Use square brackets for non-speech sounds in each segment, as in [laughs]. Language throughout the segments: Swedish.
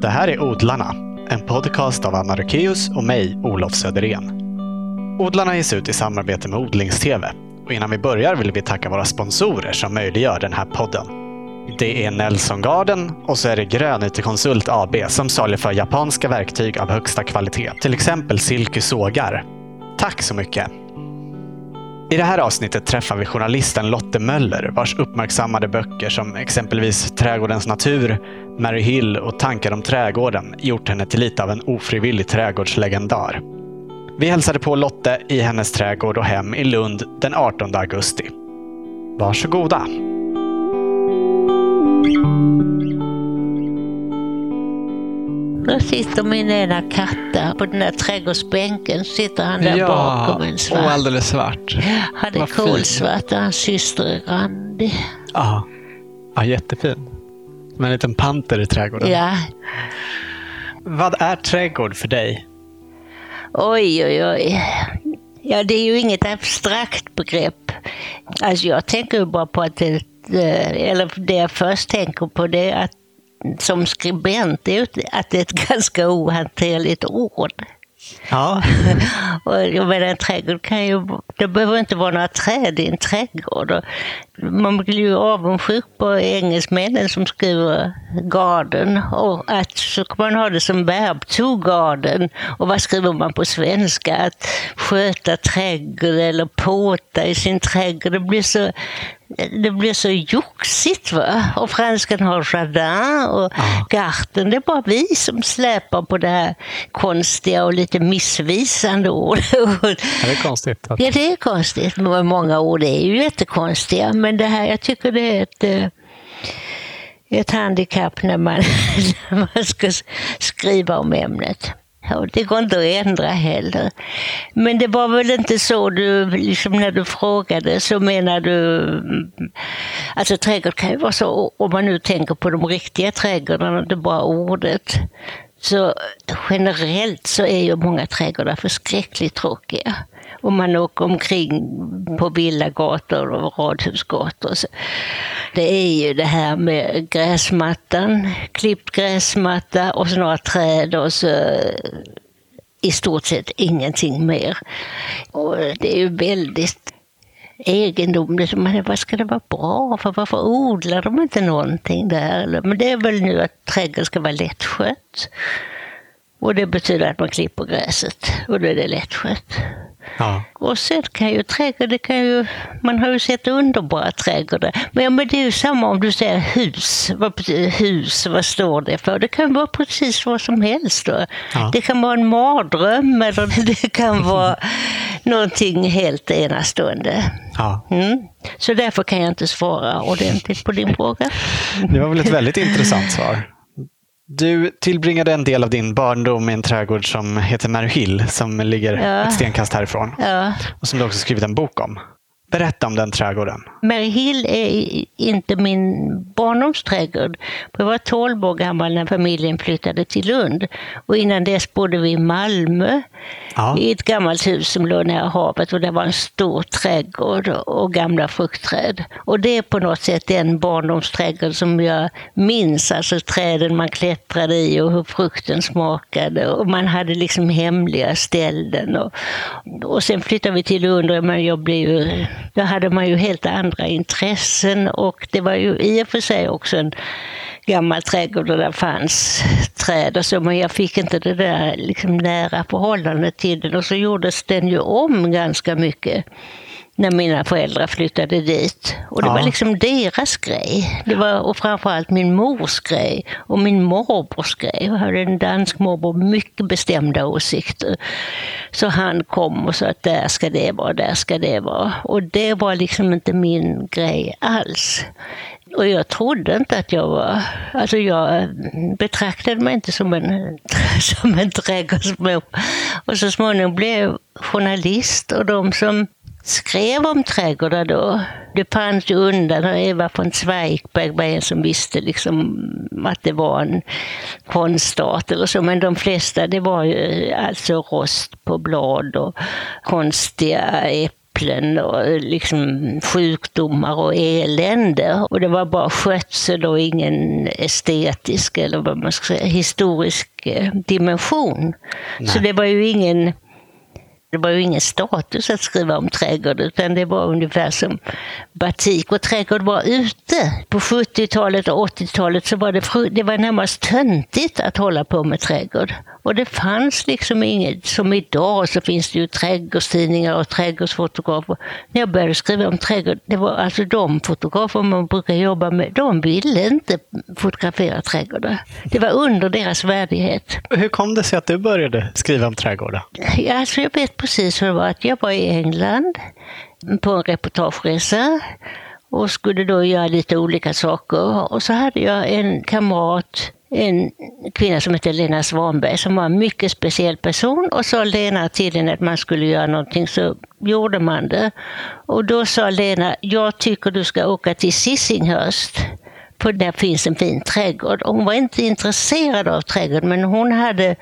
Det här är Odlarna, en podcast av Anna Rökeus och mig, Olof Söderén. Odlarna ges ut i samarbete med Odlingstv. Och innan vi börjar vill vi tacka våra sponsorer som möjliggör den här podden. Det är Nelson Garden och så är det Grönytekonsult AB som saluför japanska verktyg av högsta kvalitet. Till exempel Silky sågar. Tack så mycket! I det här avsnittet träffar vi journalisten Lotte Möller vars uppmärksammade böcker som exempelvis Trädgårdens natur, Mary Hill och Tankar om trädgården gjort henne till lite av en ofrivillig trädgårdslegendar. Vi hälsade på Lotte i hennes trädgård och hem i Lund den 18 augusti. Varsågoda! Där sitter min ena katt. På den där trädgårdsbänken sitter han där ja, bakom en svart. och alldeles svart. Han är kolsvart och hans syster är randig. Ja. ja, jättefin. Som en liten panter i trädgården. Ja, Vad är trädgård för dig? oj oj oj. Ja, det är ju inget abstrakt begrepp. Alltså jag tänker bara på att det, det- eller det jag först tänker på det är att som skribent, ju att det är ett [laughs] ganska ohanterligt ord. Ja, [laughs] Och jag menar, en trädgård kan ju... Det behöver inte vara några träd i en trädgård. Man blir ju avundsjuk på engelsmännen som skriver garden. Och att så kan man ha det som verb, to garden. Och vad skriver man på svenska? Att sköta trädgård eller påta i sin trädgård. Det blir så, det blir så joxigt. Va? Och franskan har jardin och garten. Det är bara vi som släpar på det här konstiga och lite missvisande ordet. Ja, det är konstigt. Att... Ja, det är konstigt. Många ord är ju jättekonstiga. Men det här, jag tycker det är ett, eh, ett handikapp när man, [laughs] när man ska skriva om ämnet. Och det går inte att ändra heller. Men det var väl inte så du, liksom när du frågade, så menar du... Mm, alltså trädgård kan ju vara så, om man nu tänker på de riktiga trädgårdarna, inte bara ordet. Så generellt så är ju många trädgårdar förskräckligt tråkiga. Om man åker omkring på villagator och radhusgator. Så det är ju det här med gräsmattan, klippt gräsmatta och så några träd och så i stort sett ingenting mer. Och det är ju väldigt egendomligt. Men vad ska det vara bra för? Varför odlar de inte någonting där? Men det är väl nu att trädgården ska vara lättskött. Och det betyder att man klipper gräset och då är det lättskött ja. Och sen kan ju trädgård, det kan ju, man har ju sett underbara trädgårdar. Men, ja, men det är ju samma om du säger hus. Vad betyder hus? Vad står det för? Det kan vara precis vad som helst. Då. Ja. Det kan vara en mardröm eller [laughs] det kan vara någonting helt enastående. ja. Mm. Så därför kan jag inte svara ordentligt på din fråga. Det var väl ett väldigt intressant svar. Du tillbringade en del av din barndom i en trädgård som heter Mary Hill som ligger Ja. ett stenkast härifrån. Ja. Och som du också skrivit en bok om. Berätta om den trädgården. Mary Hill är inte min barndomsträdgård. Jag var 12 år gammal när familjen flyttade till Lund. Och innan dess bodde vi i Malmö Ja. i ett gammalt hus som låg nära havet och det var en stor trädgård och gamla fruktträd. Och det är på något sätt den barndomsträdgård som jag minns, alltså träden man klättrade i och hur frukten smakade. Och man hade liksom hemliga ställen. Och, och sen flyttade vi till Lund men jag blev ju, då hade man ju helt andra intressen och det var ju i och för sig också en gammal trädgård där det fanns träd och så, men jag fick inte det där liksom nära förhållandet till den. Och så gjordes den ju om ganska mycket när mina föräldrar flyttade dit. Och det Ja. var liksom deras grej. Det var, och framförallt min mors grej och min morbrors grej. Jag hade en dansk morbror mycket bestämda åsikter. Så han kom och sa att där ska det vara, där ska det vara. Och det var liksom inte min grej alls. Och jag trodde inte att jag var... Alltså jag betraktade mig inte som en, [laughs] som en trädgårdsmor. Och så småningom blev jag journalist och de som skrev om trädgårdar då, det fanns ju undan. Eva von Zweigbergk var en som visste liksom att det var en konstart eller så. Men de flesta, det var ju alltså rost på blad och konstiga äpplen äpplen och liksom sjukdomar och elände. Och det var bara skötsel och ingen estetisk eller vad man ska säga, historisk eh, dimension. Nej. Så det var ju ingen det var ju ingen status att skriva om trädgård utan det var ungefär som batik. Och trädgård var ute. På 70-talet och 80-talet så var det, det var närmast töntigt att hålla på med trädgård. Och det fanns liksom inget, som idag så finns det ju trädgårdstidningar och trädgårdsfotografer. När jag började skriva om trädgård, det var alltså de fotografer man brukar jobba med, de ville inte fotografera trädgårdar. Det var under deras värdighet. Hur kom det sig att du började skriva om trädgårdar? Alltså jag vet precis hur det var. Att jag var i England på en reportageresa och skulle då göra lite olika saker. Och så hade jag en kamrat en kvinna som hette Lena Svanberg som var en mycket speciell person och sa Lena till henne att man skulle göra någonting så gjorde man det. Och då sa Lena, jag tycker du ska åka till Sissinghurst för där finns en fin trädgård. Hon var inte intresserad av trädgård men hon hade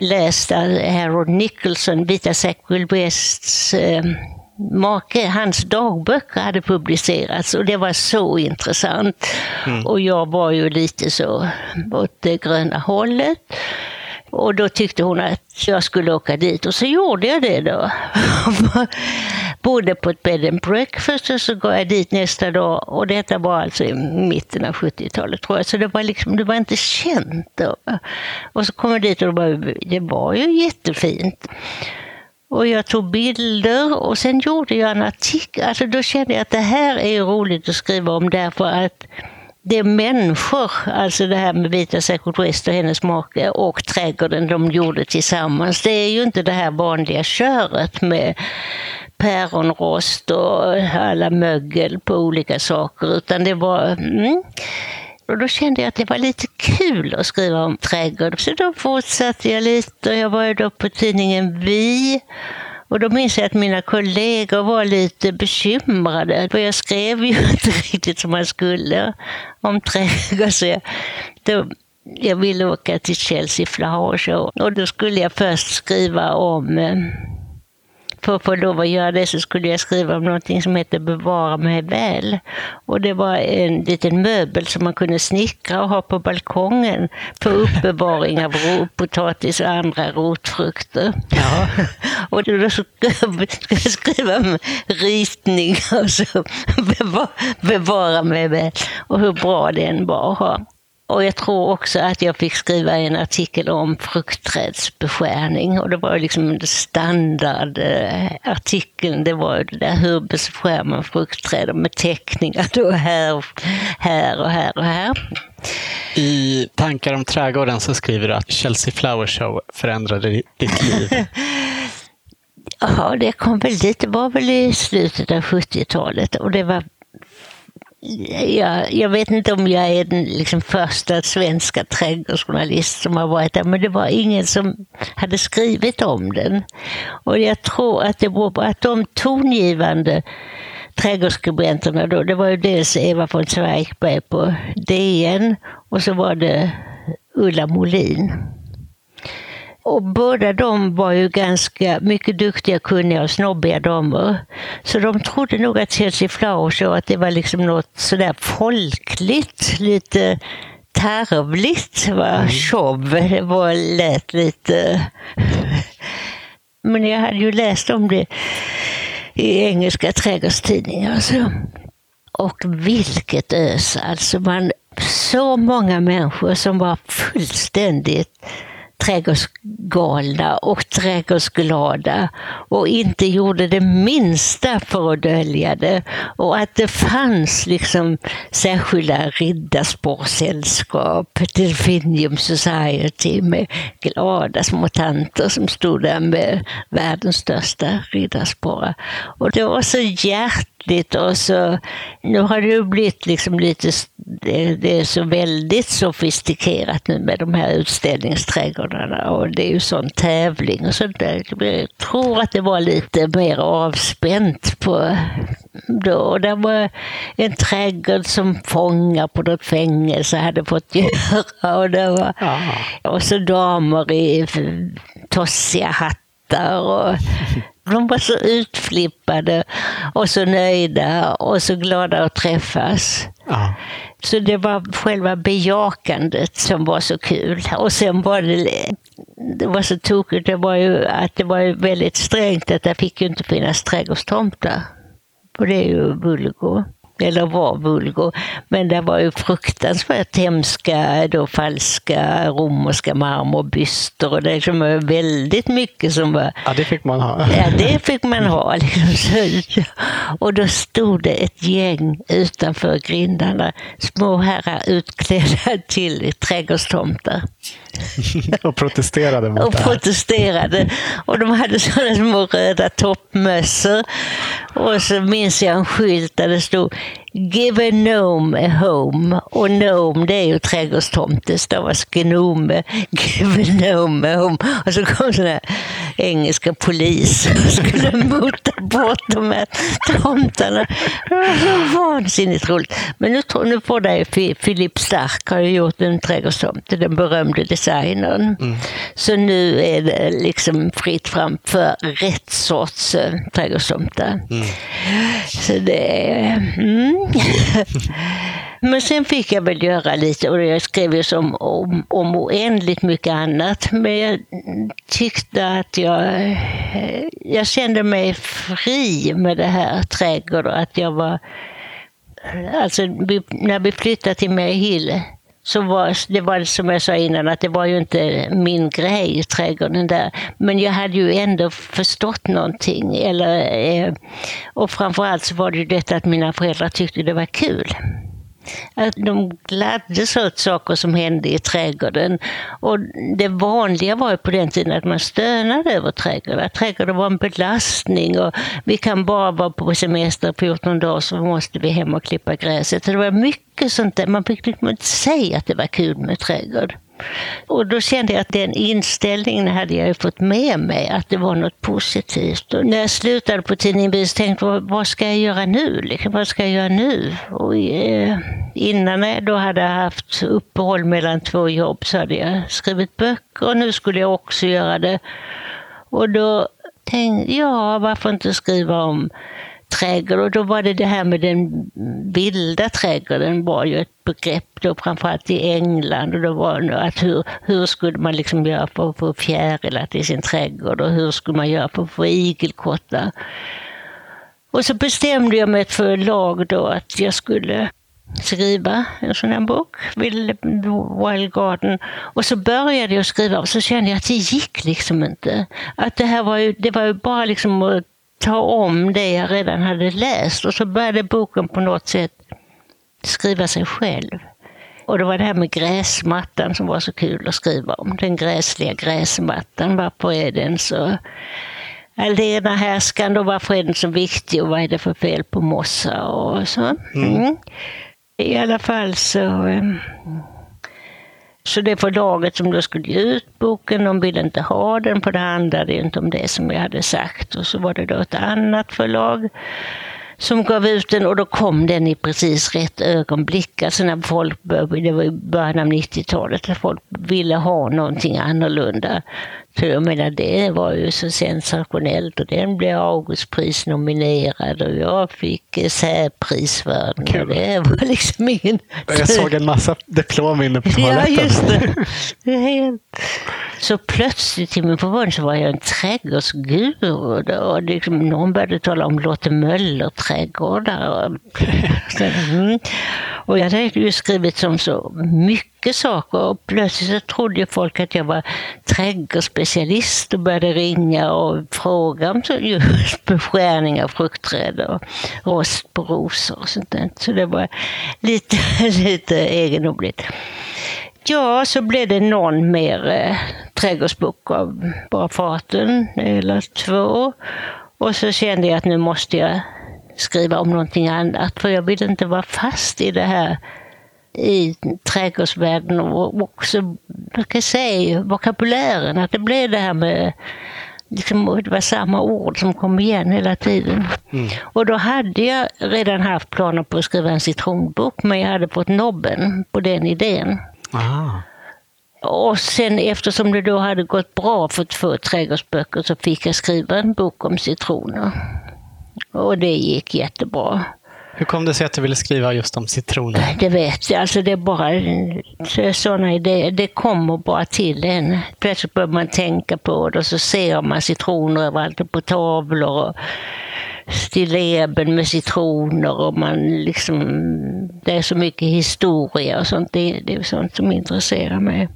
läst Harold Nicholson, Vita Sackville Wests eh, make, hans dagböcker hade publicerats och det var så intressant. Mm. Och jag var ju lite så åt det gröna hållet. Och då tyckte hon att jag skulle åka dit och så gjorde jag det då. [laughs] Bodde på ett bed and breakfast och så går jag dit nästa dag och detta var alltså i mitten av 70-talet tror jag. Så det var liksom, det var inte känt då. Och så kom jag dit och det var, det var ju jättefint. Och jag tog bilder och sen gjorde jag en artikel. Alltså då kände jag att det här är roligt att skriva om därför att det är människor, alltså det här med Vita Sacred West och hennes make och trädgården de gjorde tillsammans. Det är ju inte det här vanliga köret med päronrost och alla mögel på olika saker utan det var mm, och då kände jag att det var lite kul att skriva om trädgård. Så då fortsatte jag lite och jag var ju då på tidningen Vi. Och då minns jag att mina kollegor var lite bekymrade. För jag skrev ju [laughs] inte riktigt som man skulle om trädgård. Så jag, då, jag ville åka till Chelsea Flower Show och då skulle jag först skriva om eh, för att få lov att göra det så skulle jag skriva om någonting som heter Bevara mig väl. Och det var en liten möbel som man kunde snickra och ha på balkongen för [laughs] uppbevaring av potatis och andra rotfrukter. Ja. [laughs] och då skulle jag skriva om ritning och så [laughs] bevara, bevara mig väl och hur bra den var att ha. Och jag tror också att jag fick skriva en artikel om fruktträdsbeskärning och det var liksom standardartikeln. Det var det där hur beskär man fruktträd med teckningar då här, här och här och här. I Tankar om trädgården så skriver du att Chelsea Flower Show förändrade ditt liv. [laughs] Ja, det kom väl dit. Det var väl i slutet av 70-talet och det var jag, jag vet inte om jag är den liksom första svenska trädgårdsjournalist som har varit där, men det var ingen som hade skrivit om den. Och jag tror att det beror på att de tongivande trädgårdsskribenterna då, det var ju dels Eva von Zweigbergk på DN och så var det Ulla Molin. Och båda de var ju ganska mycket duktiga, kunniga och snobbiga damer. Så de trodde nog att Chelsea Flower Show att det var liksom något sådär folkligt, lite tarvligt. Va? Mm. Show, det var, lät lite... Men jag hade ju läst om det i engelska trädgårdstidningar. Alltså. Och vilket ös! Alltså man, så många människor som var fullständigt trädgårdsgalna och trädgårdsglada och inte gjorde det minsta för att dölja det. Och att det fanns liksom särskilda riddarsporrsällskap, Delphinium Society med glada små tanter som stod där med världens största riddarsporrar. Och det var så hjärtligt och så, nu har det ju blivit liksom lite, det, är så väldigt sofistikerat nu med de här utställningsträdgårdarna och det är ju sån tävling och sånt där. Jag tror att det var lite mer avspänt på då. Och det var en trädgård som fångar på något fängelse hade fått [laughs] göra. Och, det var, och så damer i tossiga hattar och De var så utflippade och så nöjda och så glada att träffas. Ja. Så det var själva bejakandet som var så kul. Och sen var det, det var så tokigt, det var ju att det var ju väldigt strängt att det fick ju inte finnas trädgårdstomtar. Och det är ju vulgo eller var vulgo. Men det var ju fruktansvärt hemska, då falska romerska marmorbyster och det var väldigt mycket som var... ja, det fick man ha. Ja, det fick man ha. [laughs] Liksom. Och då stod det ett gäng utanför grindarna, små herrar utklädda till trädgårdstomtar. [laughs] och protesterade mot och det här. protesterade. Och de hade sådana små röda toppmössor. Och så minns jag en skylt där det stod Give a gnome a home. Och gnome det är ju trädgårdstomte, stavas gnome. [laughs] Give a gnome a home. Och så kom sådana här engelska poliser och [laughs] skulle mota bort de här tomtarna. Det var så vansinnigt roligt. Men nu, nu får det ju Philip Stark har ju gjort en trädgårdstomte, den berömde designern. Så nu är det liksom fritt fram för rätt sorts eh, trädgårdstomtar. Så det är... Mm. [laughs] Men sen fick jag väl göra lite och jag skrev ju som om, om oändligt mycket annat. Men jag tyckte att jag, eh, jag kände mig fri med det här trädgård och att jag var... Alltså när vi flyttade till Mayhill så var det var som jag sa innan att det var ju inte min grej, trädgården där. Men jag hade ju ändå förstått någonting. Eller, eh, och framförallt så var det ju detta att mina föräldrar tyckte det var kul. Att de gladdes åt saker som hände i trädgården. Och det vanliga var ju på den tiden att man stönade över trädgården. Att trädgården var en belastning och vi kan bara vara på semester 14 dagar så måste vi hem och klippa gräset. Så det var mycket sånt där. Man fick liksom inte säga att det var kul med trädgård. Och då kände jag att den inställningen hade jag ju fått med mig, att det var något positivt. Och när jag slutade på tidningen Bis tänkte jag, vad ska jag göra nu? Liksom, vad ska jag göra nu? Och, eh, innan jag då hade haft uppehåll mellan två jobb så hade jag skrivit böcker och nu skulle jag också göra det. Och då tänkte jag, varför inte skriva om trädgård och då var det det här med den vilda trädgården var ju ett begrepp då framförallt i England och då var det att hur, hur skulle man liksom göra för att få fjärilar till sin trädgård och hur skulle man göra för att få igelkottar. Och så bestämde jag mig för lag då att jag skulle skriva en sån här bok, Wild Garden. Och så började jag skriva och så kände jag att det gick liksom inte. Att det här var ju, det var ju bara liksom att ta om det jag redan hade läst och så började boken på något sätt skriva sig själv. Och det var det här med gräsmattan som var så kul att skriva om. Den gräsliga gräsmattan, varför är den så allena härskande och varför är den så viktig och vad är det för fel på mossa och så. Mm. I alla fall så ehm, så det förlaget som då skulle ge ut boken, de ville inte ha den, för det handlade inte om det som jag hade sagt. Och så var det då ett annat förlag som gav ut den och då kom den i precis rätt ögonblick. Alltså när folk det var i början av 90-talet, att folk ville ha någonting annorlunda. Så jag menar, det var ju så sensationellt och den blev Augustpris nominerad och jag fick eh, särprisvärden. Och Det var liksom ingen... Jag såg en massa diplom inne på [laughs] Ja, toaletten. just det. [laughs] det helt... Så plötsligt till min förvåning så var jag en trädgårdsguru. Och då, och liksom, någon började tala om Lotte Möller-trädgårdar. Och, [laughs] mm. och jag hade ju skrivit om så mycket saker och plötsligt så trodde folk att jag var trädgårdsspecialist och började ringa och fråga om just beskärning av fruktträd och rost på rosor och sånt där. Så det var lite, [laughs] lite egendomligt. Ja, så blev det någon mer eh, trädgårdsbok av bara farten, eller två. Och så kände jag att nu måste jag skriva om någonting annat, för jag vill inte vara fast i det här i trädgårdsvärlden och också, ska jag säga, vokabulären, att det blev det här med Liksom, det var samma ord som kom igen hela tiden. Och då hade jag redan haft planer på att skriva en citronbok, men jag hade fått nobben på den idén. Ah. Och sen eftersom det då hade gått bra för två trädgårdsböcker så fick jag skriva en bok om citroner. Och det gick jättebra. Hur kom det sig att du ville skriva just om citroner? Det vet jag. Alltså det är bara sådana idéer. Det kommer bara till en. Plötsligt börjar man tänka på det och så ser man citroner överallt på tavlor. Och stilleben med citroner och man liksom, det är så mycket historia och sånt. Det, det är sånt som intresserar mig.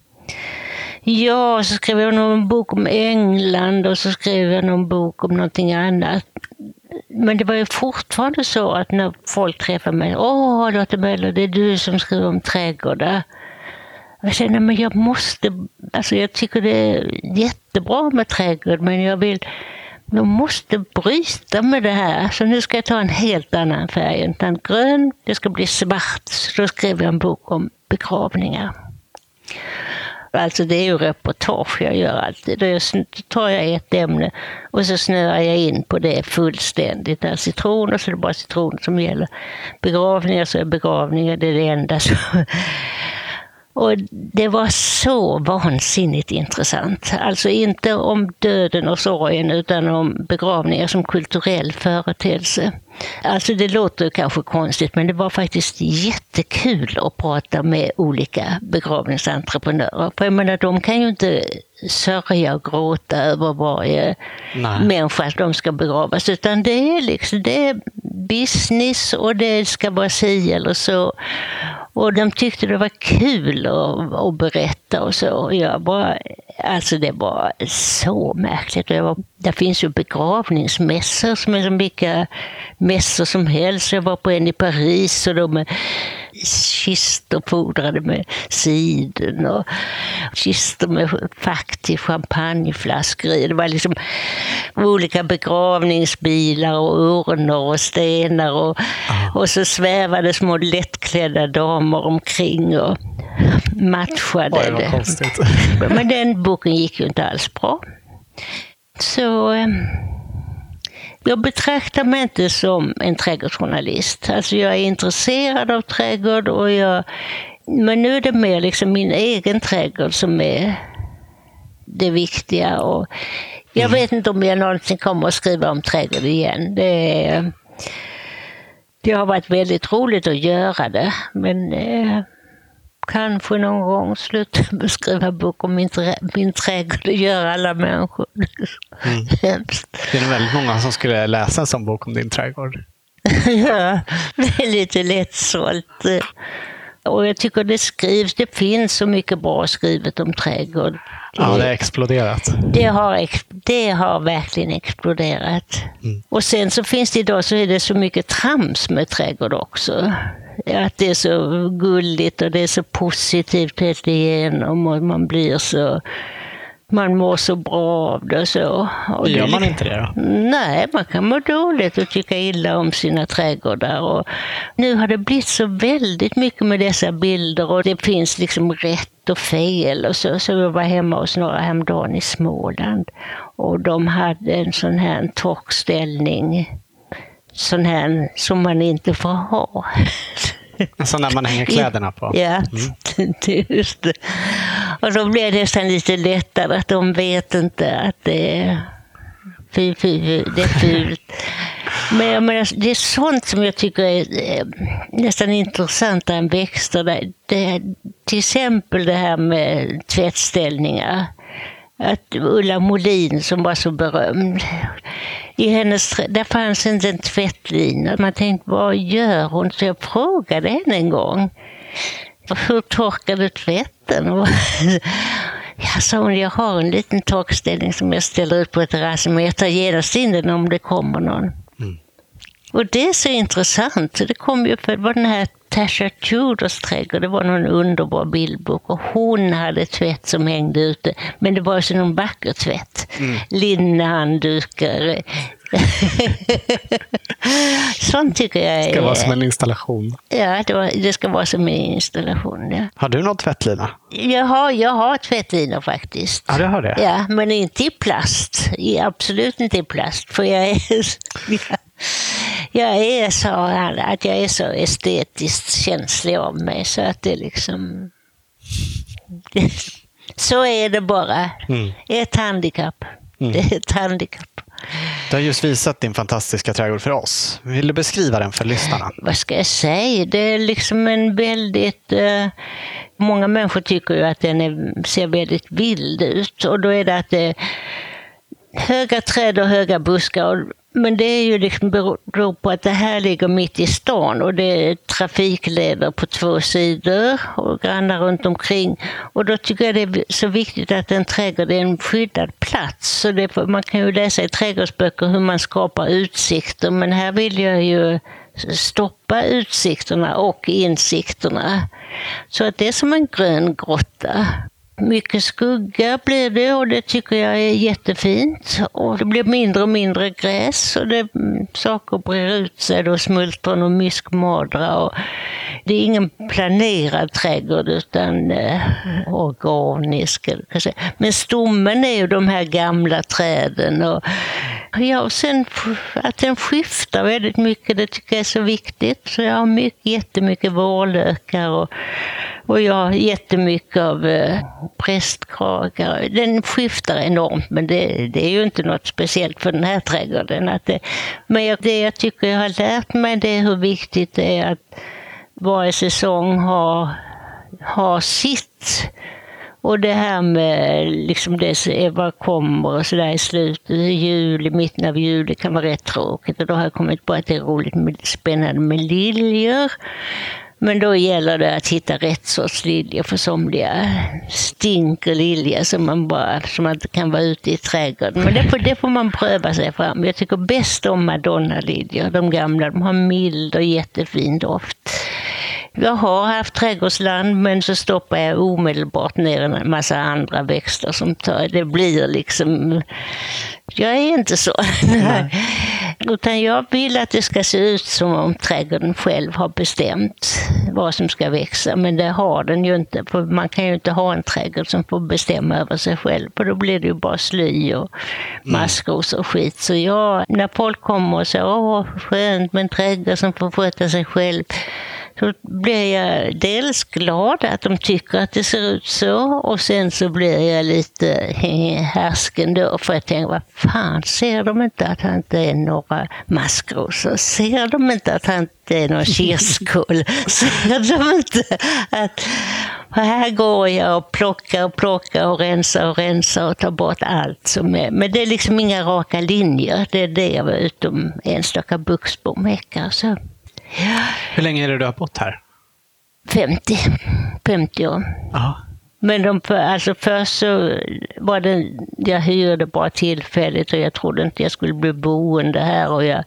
Ja, så skrev jag någon bok om England och så skrev jag någon bok om någonting annat. Men det var ju fortfarande så att när folk träffade mig, åh Lotta Möller, det är du som skriver om trädgårdar. Jag känner men jag måste, alltså jag tycker det är jättebra med trädgård men jag vill, jag måste bryta med det här. Så nu ska jag ta en helt annan färg, utan grön, det ska bli svart. Så då skrev jag en bok om begravningar. Alltså det är ju reportage jag gör alltid. Då tar jag ett ämne och så snöar jag in på det fullständigt. Där citroner så är det bara citroner som gäller. Begravningar så är begravningar det, är det enda som [laughs] och det var så vansinnigt intressant. Alltså inte om döden och sorgen utan om begravningar som kulturell företeelse. Alltså det låter kanske konstigt men det var faktiskt jättekul att prata med olika begravningsentreprenörer. För jag menar de kan ju inte sörja och gråta över varje Nej. människa de ska begravas utan det är liksom det är business och det ska vara si eller så. Och de tyckte det var kul att, att berätta och så. Jag bara, alltså det var så märkligt. Jag var, det finns ju begravningsmässor som är vilka mässor som helst. Jag var på en i Paris och de kistor fodrade med siden och kistor med fack till champagneflaskor Det var liksom olika begravningsbilar och urnor och stenar och, och så svävade små lättklädda damer omkring och matchade. Oj, vad konstigt. Men den boken gick ju inte alls bra. Så ehm, jag betraktar mig inte som en trädgårdsjournalist. Alltså jag är intresserad av trädgård och jag, men nu är det mer liksom min egen trädgård som är det viktiga. Och jag mm. vet inte om jag någonsin kommer att skriva om trädgård igen. Det, det har varit väldigt roligt att göra det, men eh, kanske någon gång sluta skriva bok om min, trä, min trädgård. Det gör alla människor. Mm. [laughs] Det är väldigt många som skulle läsa en sån bok om din trädgård. [laughs] ja, det är lite lättsålt. Och jag tycker det skrivs, det finns så mycket bra skrivet om trädgård. Ja, det har exploderat. Det har, det har verkligen exploderat. Mm. Och sen så finns det idag så är det så mycket trams med trädgård också att det är så gulligt och det är så positivt helt igenom och man blir så man mår så bra av det. Så. Och Gör man inte det då? Nej, man kan må dåligt och tycka illa om sina trädgårdar. Och nu har det blivit så väldigt mycket med dessa bilder och det finns liksom rätt och fel. Och så, så jag var hemma hos några häromdagen i Småland och de hade en sån här torkställning sån här som man inte får ha. En sån där man hänger kläderna på? Ja, mm. [laughs] just det. Och då blir det nästan lite lättare att de vet inte att det är, fy, fy, det är fult. Men jag menar, det är sånt som jag tycker är eh, nästan intressantare än växter. Det, det, till exempel det här med tvättställningar att Ulla Molin som var så berömd. I hennes, där fanns inte en tvättlina. Man tänkte, vad gör hon? Så jag frågade henne en gång. Hur torkar du tvätten? [laughs] Ja, sa hon, jag har en liten torkställning som jag ställer ut på terrassen, men jag tar genast in den om det kommer någon. Mm. Och det är så intressant. Det kom ju för det var den här Tasha Tudors trädgård, det var någon underbar bildbok och hon hade tvätt som hängde ute. Men det var så någon vacker tvätt. Mm. Linnehanddukar. [laughs] Sånt tycker jag är... Det ska vara som en installation. Ja, det, var, det ska vara som en installation. Ja. Har du någon tvättlina? Jag har, jag har tvättlinor faktiskt. Ja, du har det? Ja, men inte i plast. Absolut inte i plast. För jag är... [laughs] jag är så, att jag är så estetiskt känslig av mig så att det liksom... [laughs] Så är det bara. Mm. Ett handikapp. Det är ett handikapp. Du har just visat din fantastiska trädgård för oss. Vill du beskriva den för lyssnarna? Vad ska jag säga? Det är liksom en väldigt... Eh, många människor tycker ju att den är, ser väldigt vild ut. Och då är det att det är höga träd och höga buskar. Och, men det är ju liksom beror på att det här ligger mitt i stan och det är trafikleder på två sidor och grannar runt omkring. Och då tycker jag det är så viktigt att en trädgård är en skyddad plats. Så det, man kan ju läsa i trädgårdsböcker hur man skapar utsikter men här vill jag ju stoppa utsikterna och insikterna. Så att det är som en grön grotta. Mycket skugga blir det och det tycker jag är jättefint. Och det blir mindre och mindre gräs och det, mm, saker brer ut sig då, smultron och myskmadra. Och det är ingen planerad trädgård utan eh, organisk. Men stommen är ju de här gamla träden. Och, ja, och sen att den skiftar väldigt mycket, det tycker jag är så viktigt. Så jag har mycket, jättemycket vårlökar och och jag har jättemycket av eh, prästkragar. Den skiftar enormt men det, det, är ju inte något speciellt för den här trädgården. Att det, men jag, det jag tycker jag har lärt mig det är hur viktigt det är att varje säsong har, har sitt. Och det här med liksom det vad kommer och sådär i slutet, juli, mitten av juli kan vara rätt tråkigt. Och då har jag kommit på att det är roligt med, spännande med liljor. Men då gäller det att hitta rätt sorts lilja för somliga stinker lilja som man, bara, som man inte kan vara ute i trädgården. Men det får, det får man pröva sig fram. Jag tycker bäst om madonnaliljor, de gamla. De har mild och jättefin doft. Jag har haft trädgårdsland men så stoppar jag omedelbart ner en massa andra växter som tar, det blir liksom, jag är inte så. Utan jag vill att det ska se ut som om trädgården själv har bestämt vad som ska växa. Men det har den ju inte. För man kan ju inte ha en trädgård som får bestämma över sig själv. För då blir det ju bara sly och maskros och skit. Så jag, när folk kommer och säger åh skönt med en trädgård som får sköta sig själv så blir jag dels glad att de tycker att det ser ut så och sen så blir jag lite [laughs] härsken då för jag tänker, vad fan, ser de inte att han inte är några maskrosor? Ser de inte att han inte är någon kirskål? [laughs] Ser de inte att här går jag och plockar och plockar och rensar och rensar och tar bort allt som är. Men det är liksom inga raka linjer. Det är det, jag var utom enstaka buxbomhäckar. Hur länge är det du har bott här? 50. 50 år. Aha. Men de, alltså först så var det, jag hyrde bara tillfälligt och jag trodde inte jag skulle bli boende här och jag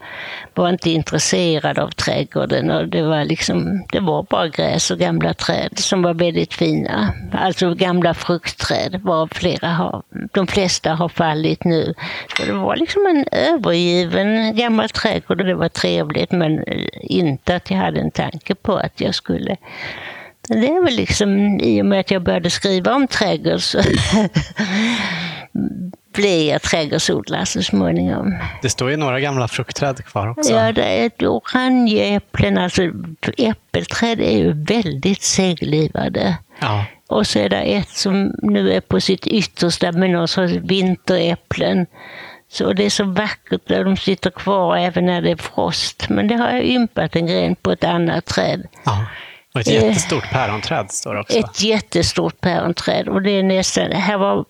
var inte intresserad av trädgården. Och det, var liksom, det var bara gräs och gamla träd som var väldigt fina. Alltså gamla fruktträd var flera har, de flesta har fallit nu. Så det var liksom en övergiven gammal trädgård och det var trevligt men inte att jag hade en tanke på att jag skulle det är väl liksom i och med att jag började skriva om trädgård så [laughs] blev jag trädgårdsodlare så småningom. Det står ju några gamla fruktträd kvar också. Ja, det är ett orangeäpplen. Alltså äppelträd är ju väldigt seglivade. Ja. Och så är det ett som nu är på sitt yttersta med någon sorts vinteräpplen. Så det är så vackert där de sitter kvar även när det är frost. Men det har jag ympat en gren på ett annat träd. Ja. Och ett jättestort päronträd står det också. Ett jättestort päronträd. Och det är nästan... Här var...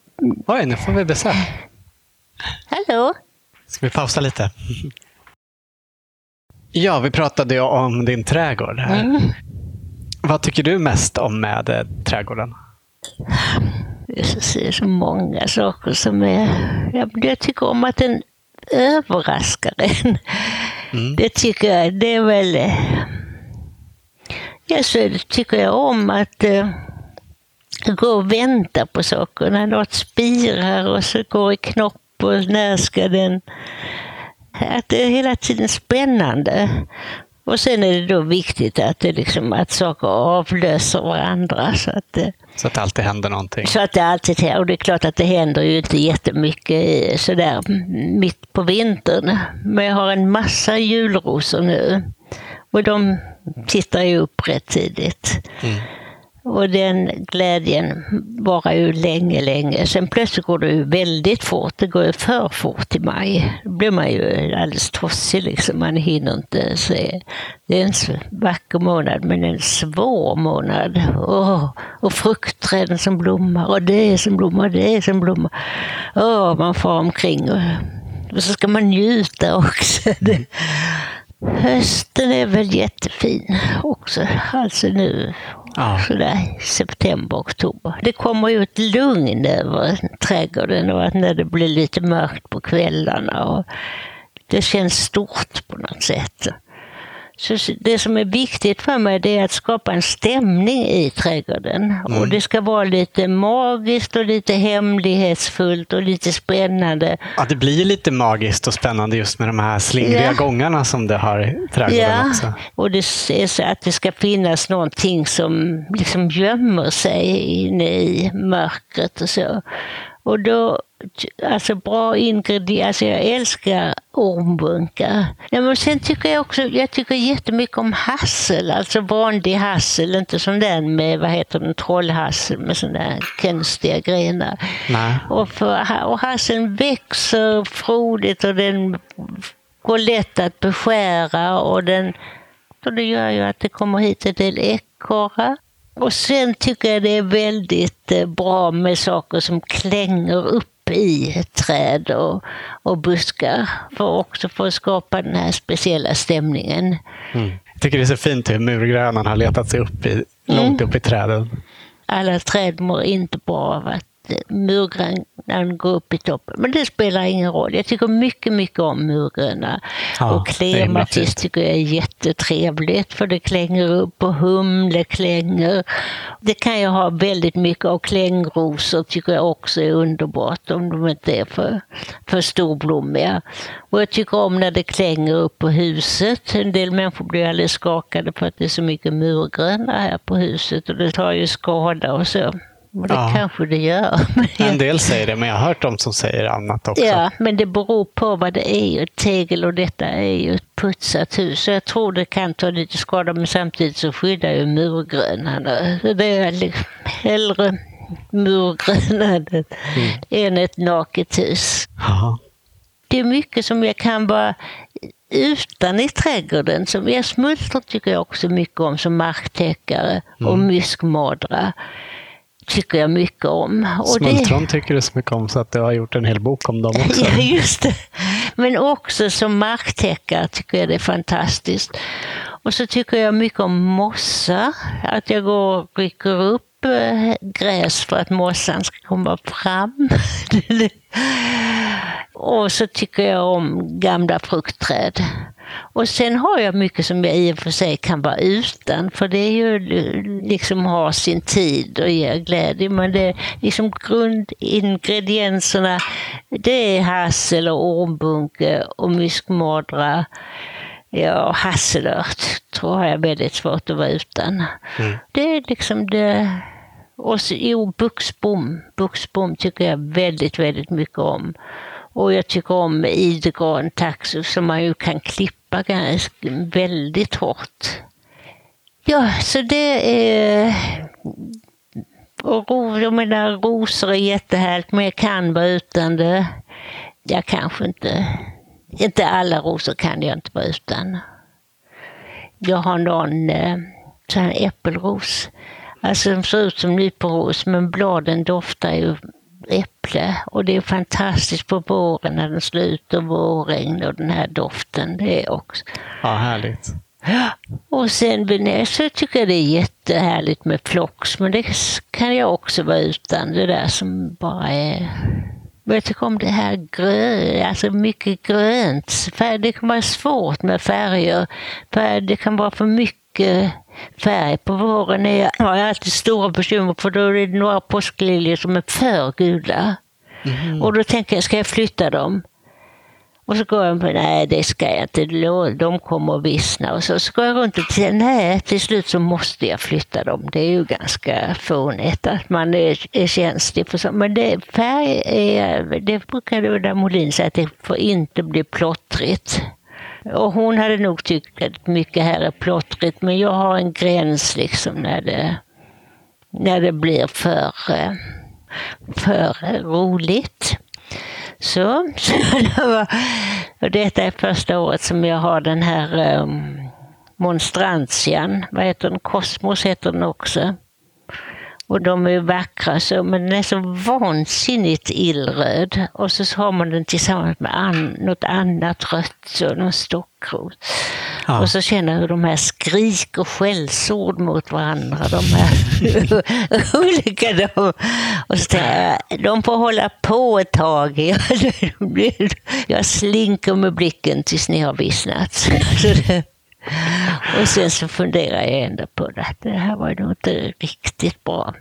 Oj, nu får vi besök. Hallå? Ska vi pausa lite? Ja, vi pratade ju om din trädgård här. Mm. Vad tycker du mest om med eh, trädgården? Det är så många saker som är... Jag tycker om att den överraskar en. Mm. Det tycker jag, det är väl Ja, så tycker jag om att uh, gå och vänta på saker. När något spirar och så går i knopp och när ska den... Att det är hela tiden spännande. Och sen är det då viktigt att, det liksom, att saker avlöser varandra. Så att, så att det alltid händer någonting? Så att det alltid händer. Och det är klart att det händer ju inte jättemycket sådär mitt på vintern. Men jag har en massa julrosor nu. Och de tittar ju upp rätt tidigt. Mm. Och den glädjen varar ju länge, länge. Sen plötsligt går det ju väldigt fort. Det går ju för fort i maj. Då blir man ju alldeles tossig liksom. Man hinner inte se. Det är en vacker månad, men en svår månad. Oh, och fruktträden som blommar och det som blommar det som blommar. Oh, man far omkring och, och så ska man njuta också. [laughs] Hösten är väl jättefin också. Alltså nu Ja. Sådär september, oktober. Det kommer ju ett lugn över trädgården och att när det blir lite mörkt på kvällarna. Och det känns stort på något sätt. Så det som är viktigt för mig det är att skapa en stämning i trädgården. Mm. Och det ska vara lite magiskt och lite hemlighetsfullt och lite spännande. Ja, det blir lite magiskt och spännande just med de här slingriga ja. gångarna som det har i trädgården ja. också. och det är så att det ska finnas någonting som liksom gömmer sig inne i mörkret och så. Och då Alltså bra ingredienser. Alltså jag älskar ormbunkar. Ja, men sen tycker jag också jag tycker jättemycket om hassel. Alltså vanlig hassel, inte sån där med vad heter den, trollhassel med sådana där konstiga grenar. Nej. Och, för, och hasseln växer frodigt och den går lätt att beskära och den och det gör ju att det kommer hit en del ekorrar. Och sen tycker jag det är väldigt eh, bra med saker som klänger upp i träd och, och buskar för också för att skapa den här speciella stämningen. Mm. Jag tycker det är så fint hur murgrönan har letat sig upp i, långt mm. upp i träden. Alla träd mår inte bra av att murgrönan går upp i toppen. Men det spelar ingen roll. Jag tycker mycket, mycket om murgröna. Ja, och klematis tycker jag är jättetrevligt för det klänger upp och humle klänger. Det kan jag ha väldigt mycket av. Klängrosor tycker jag också är underbart om de inte är för, för storblommiga. Och jag tycker om när det klänger upp på huset. En del människor blir alldeles skakade för att det är så mycket murgröna här på huset och det tar ju skada och så. Och det ja. kanske det gör. [laughs] En del säger det, men jag har hört de som säger annat också. Ja, men det beror på vad det är. Tegel och detta är ju ett putsat hus. Så jag tror det kan ta lite skada, men samtidigt så skyddar ju murgrönan. Så det är liksom hellre murgrönan mm. än ett naket hus. Aha. Det är mycket som jag kan vara utan i trädgården. Som jag smultron tycker jag också mycket om som marktäckare och mm. myskmadra tycker jag mycket om. Och Smultron det... tycker du så mycket om så att du har gjort en hel bok om dem [laughs] också. Ja, just det. Men också som marktäckare tycker jag det är fantastiskt. Och så tycker jag mycket om mossa. Att jag går och rycker upp eh, gräs för att mossan ska komma fram. [laughs] och så tycker jag om gamla fruktträd. Och sen har jag mycket som jag i och för sig kan vara utan, för det är ju liksom ha sin tid och ge glädje. Men det är liksom grundingredienserna, det är hassel och ormbunke och myskmadra. Ja, hasselört tror jag är väldigt svårt att vara utan. Mm. Det är liksom det. Och så, jo, buxbom. Buxbom tycker jag väldigt, väldigt mycket om. Och jag tycker om idegran taxus som man ju kan klippa ganska, väldigt hårt. Ja, så det är... Och ro, jag menar, rosor är jättehärligt, men jag kan vara utan det. Jag kanske inte... Inte alla rosor kan jag inte vara utan. Jag har någon eh, sån här äppelros. Alltså de ser ut som nyponros men bladen doftar ju äpple och det är fantastiskt på våren när den slutar vårregn och den här doften. Det är också. Ja, härligt. Och sen så tycker jag det är jättehärligt med flox, men det kan jag också vara utan. Det där som bara är... Jag tycker om det här grönt, alltså mycket grönt. Det kan vara svårt med färger. För det kan vara för mycket färg. På våren är, har jag alltid stora bekymmer för då är det några påskliljor som är för gula. Mm. Och då tänker jag, ska jag flytta dem? Och så går jag på, nej det ska jag inte, de kommer att vissna. Och så, så går jag runt och säger, nej till slut så måste jag flytta dem. Det är ju ganska fånigt att man är, är känslig för sånt. Men det, färg är, det brukar Ulla Molin säga att det får inte bli plottrigt. Och hon hade nog tyckt att mycket här är plottrigt, men jag har en gräns liksom när det när det blir för, eh, för roligt. Så, [laughs] så det var, och detta är första året som jag har den här eh, um, monstrantian. Vad heter den? Kosmos heter den också. Och de är vackra så, men den är så vansinnigt illröd. Och så har man den tillsammans med an, något annat rött, så någon stockrot. Ja. Och så känner jag hur de här skriker skällsord mot varandra. De här [laughs] olika de. Och så tänker jag, de får hålla på ett tag. [laughs] jag slinker med blicken tills ni har vissnat. [laughs] [laughs] Och sen så funderar jag ändå på det. Det här var nog inte riktigt bra.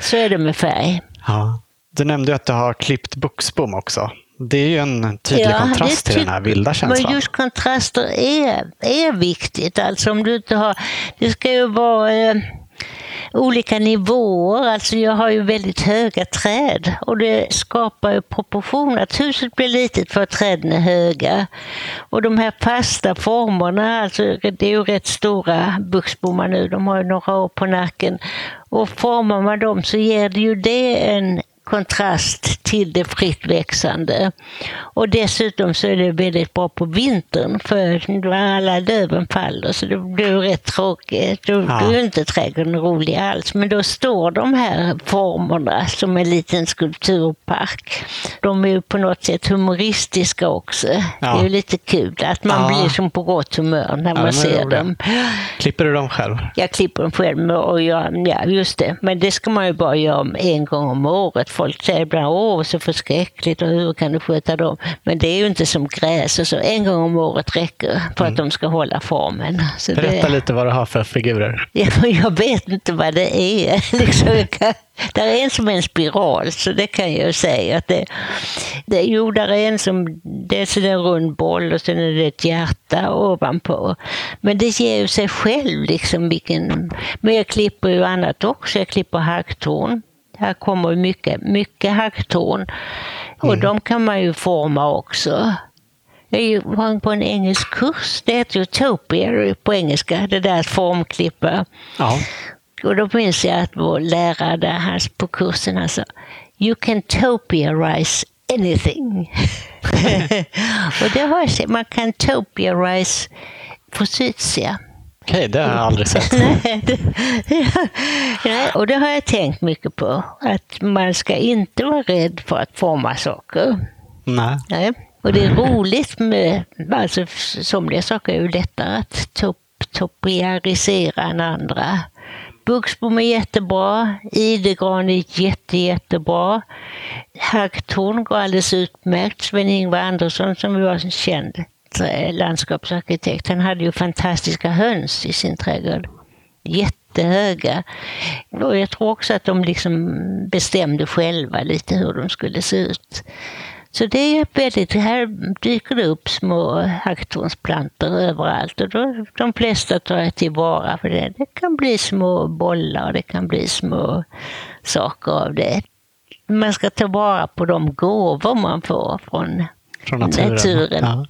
Så är det med färg. Ja. Du nämnde att du har klippt buxbom också. Det är ju en tydlig ja, kontrast till den här vilda känslan. Men just kontraster är, är viktigt. Alltså om du inte har... Det ska ju vara... Eh, olika nivåer. Alltså jag har ju väldigt höga träd och det skapar ju proportioner. Att huset blir litet för att träden är höga. Och de här fasta formerna, alltså det är ju rätt stora buxbommar nu, de har ju några år på nacken. Och formar man dem så ger det ju det en kontrast till det fritt växande. Och dessutom så är det väldigt bra på vintern för alla löven faller så det blir rätt tråkigt. Då ja. är inte trädgården rolig alls. Men då står de här formerna som en liten skulpturpark. De är ju på något sätt humoristiska också. Ja. Det är ju lite kul att man ja. blir som på gott humör när man ser dem. Klipper du dem själv? Jag klipper dem själv. Och jag, ja, just det. Men det ska man ju bara göra en gång om året folk säger ibland åh så förskräckligt och hur kan du sköta dem? Men det är ju inte som gräs och så en gång om året räcker för att mm. de ska hålla formen. Så Berätta det... lite vad du har för figurer. [laughs] Ja, jag vet inte vad det är. [laughs] liksom, det är en som är en spiral, så det kan jag säga. Att det, det, jo, där är en som, dels är det en rund boll och sen är det ett hjärta ovanpå. Men det ger ju sig själv liksom vilken... Men jag klipper ju annat också. Jag klipper hacktorn. Här kommer mycket, mycket hacktorn. Och mm. de kan man ju forma också. Jag var på en engelsk kurs, det heter Utopia på engelska, det där formklippa. Ja. Och då minns jag att vår lärare där på kursen han sa You can topiarize anything. [laughs] [laughs] och det har jag sett, man kan topiarize forsythia. Okej, det har jag aldrig sett. [laughs] [laughs] Nej, och det har jag tänkt mycket på. Att man ska inte vara rädd för att forma saker. Nej. Nej. Och det är roligt med, alltså somliga saker är ju lättare att top, topiarisera än andra. Buxbom är jättebra, idegran är jätte, jättebra. Hacktorn går alldeles utmärkt. Sven-Ingvar Andersson som var känd landskapsarkitekt. Han hade ju fantastiska höns i sin trädgård. Jättehöga. Och jag tror också att de liksom bestämde själva lite hur de skulle se ut. Så det är väldigt, här dyker det upp små hacktornsplantor överallt och då, de flesta tar jag tillvara för det. Det kan bli små bollar, det kan bli små saker av det. Man ska ta vara på de gåvor man får från, från naturen. naturen. Ja.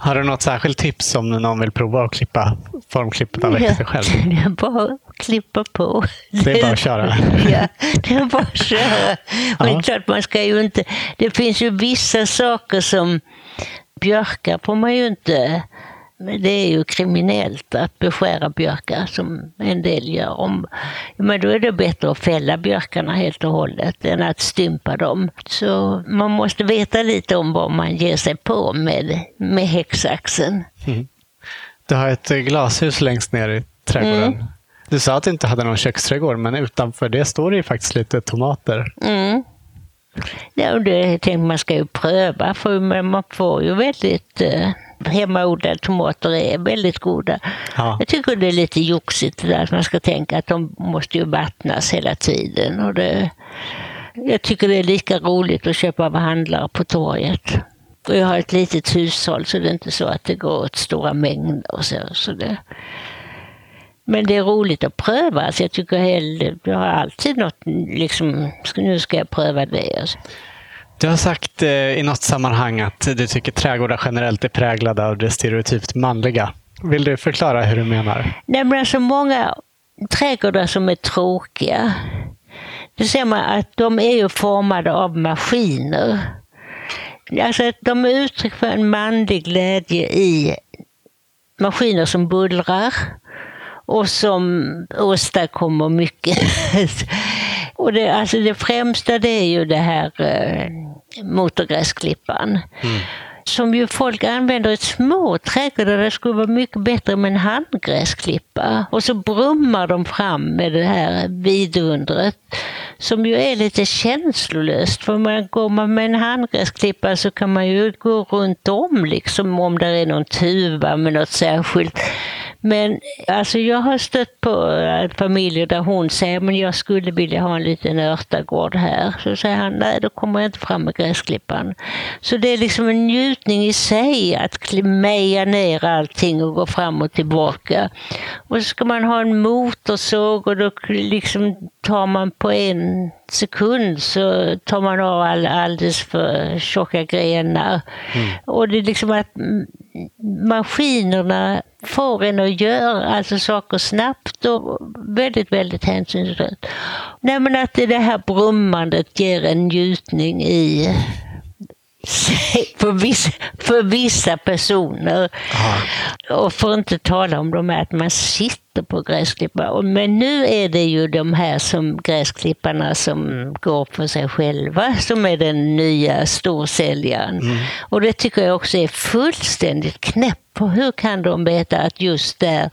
Har du något särskilt tips om någon vill prova att klippa formklippet av växter själv? [laughs] Det är bara att klippa på. Det är bara att köra? [laughs] Ja, det är bara att köra. Men ja. klart, man ska ju inte... Det finns ju vissa saker som björkar får man ju inte men det är ju kriminellt att beskära björkar som en del gör. Om, men då är det bättre att fälla björkarna helt och hållet än att stympa dem. Så man måste veta lite om vad man ger sig på med, med häcksaxen. Mm. Du har ett glashus längst ner i trädgården. Mm. Du sa att du inte hade någon köksträdgård, men utanför det står det ju faktiskt lite tomater. Mm. Ja, det tänkte man ska ju pröva, för man får ju väldigt eh, hemmaodlade tomater är väldigt goda. Ja. Jag tycker det är lite joxigt där att man ska tänka att de måste ju vattnas hela tiden. Och det, jag tycker det är lika roligt att köpa av handlare på torget. Och jag har ett litet hushåll så det är inte så att det går åt stora mängder. Och så, så det, men det är roligt att pröva. Så jag tycker hellre, jag har alltid något, liksom, nu ska jag pröva det. Du har sagt eh, i något sammanhang att du tycker trädgårdar generellt är präglade av det stereotypt manliga. Vill du förklara hur du menar? Nej, men alltså många trädgårdar som är tråkiga. Då ser man att de är ju formade av maskiner. Alltså de är uttryck för en manlig glädje i maskiner som bullrar och som åstadkommer mycket. [laughs] och det, alltså det främsta det är ju det här eh, motorgräsklipparen. Mm som ju folk använder i små trädgårdar. Det skulle vara mycket bättre med en handgräsklippa. Och så brummar de fram med det här vidundret som ju är lite känslolöst. För man, går man med en handgräsklippa så kan man ju gå runt om liksom om det är någon tuva med något särskilt. Men alltså jag har stött på äh, familjer där hon säger men jag skulle vilja ha en liten örtagård här. Så säger han nej då kommer jag inte fram med gräsklippan. Så det är liksom en njutning i sig att meja ner allting och gå fram och tillbaka. Och så ska man ha en motorsåg och då liksom tar man på en sekund så tar man av all, alldeles för tjocka grenar. Mm. Och det är liksom att maskinerna får en att göra alltså saker snabbt och väldigt, väldigt hänsynslöst. Nej men att det här brummandet ger en njutning i för vissa, för vissa personer. Aha. Och för att inte tala om de här att man sitter på gräsklippar. Men nu är det ju de här som gräsklipparna som går för sig själva som är den nya storsäljaren. Mm. Och det tycker jag också är fullständigt knäppt på hur kan de veta att just där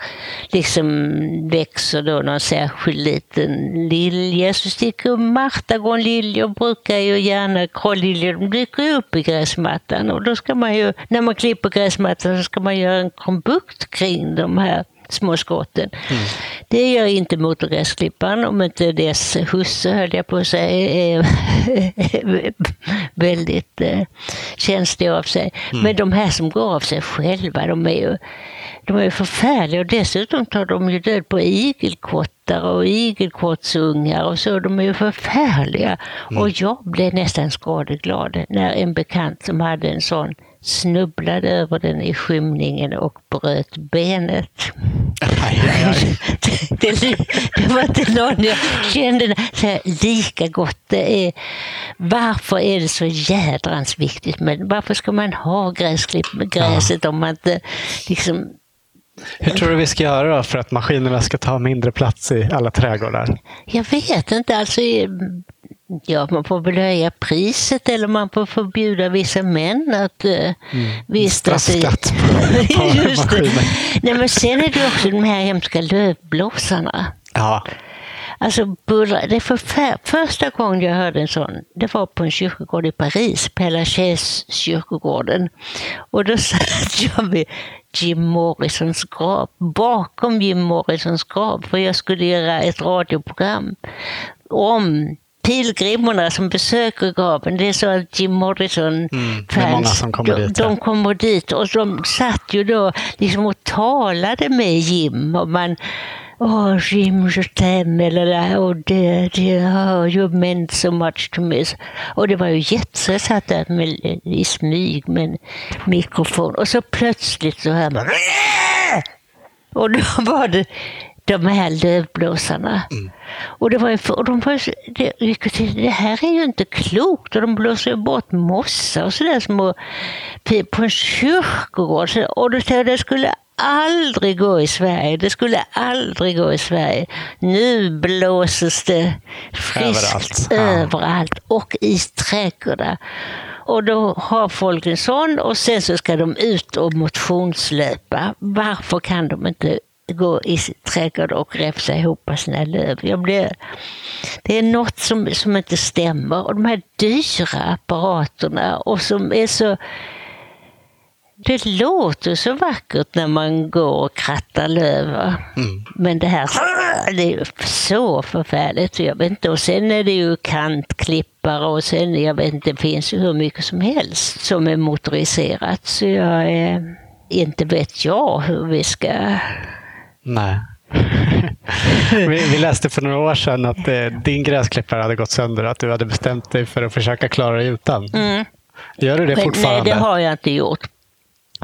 liksom växer då någon särskild liten lilja. Så sticker martagånliljor brukar ju gärna, krålliljor, de dyker upp i gräsmattan och då ska man ju, när man klipper gräsmattan så ska man göra en krumbukt kring de här små skotten. Mm. Det gör inte motorgräsklipparen om inte dess husse, höll jag på att säga, är väldigt eh, känslig av sig. Mm. Men de här som går av sig själva, de är ju de är förfärliga och dessutom tar de ju död på igelkottar och igelkottsungar och så. De är ju förfärliga. Mm. Och jag blev nästan skadeglad när en bekant som hade en sån snubblade över den i skymningen och bröt benet. Aj, aj, aj. [laughs] det, det, var inte någon jag kände så här, lika gott. Det är, varför är det så jädrans viktigt? Men varför ska man ha gräsklipp gräset ja. om man inte liksom hur tror du vi ska göra för att maskinerna ska ta mindre plats i alla trädgårdar? Jag vet inte. Alltså, Ja, man får väl höja priset eller man får förbjuda vissa män att uh, mm. vistas i... [laughs] Just det. Nej, men sen är det också de här hemska lövblåsarna. Ja. Alltså bullra, det förfär... Första gången jag hörde en sån, det var på en kyrkogård i Paris, Père Lachaise kyrkogården. Och då [laughs] satt jag vid Jim Morrisons grav, bakom Jim Morrisons grav, för jag skulle göra ett radioprogram om pilgrimerna som besöker graven, det är så att Jim Morrison-fans, mm, kommer de, de kommer dit och de satt ju då liksom och talade med Jim. Och man, oh, Jim, je t'aime, eller och det, det oh, you meant so much to me. Och det var ju jätte, jag satt där med, i smyg med en mikrofon och så plötsligt så hör man och då [laughs] var det de här lövblåsarna. Mm. Och, det var ju, och de var, det, det här är ju inte klokt och de blåser bort mossa och sådär små på en kyrkogård. Och då tänkte det skulle aldrig gå i Sverige. Det skulle aldrig gå i Sverige. Nu blåses det friskt överallt, överallt och i trädgårdar. Och då har folk en sån och sen så ska de ut och motionslöpa. Varför kan de inte gå i trädgård och räfsa ihop sina löv. Jag blir, det är något som, som inte stämmer. Och de här dyra apparaterna och som är så det låter så vackert när man går och krattar löv. Mm. Men det här det är så förfärligt. Jag vet inte. Och sen är det ju kantklippare och sen, jag vet inte, det finns ju hur mycket som helst som är motoriserat. Så jag är, inte vet jag hur vi ska Nej. [laughs] vi, läste för några år sedan att eh, din gräsklippare hade gått sönder och att du hade bestämt dig för att försöka klara dig utan. Mm. Gör du det fortfarande? Nej, det har jag inte gjort.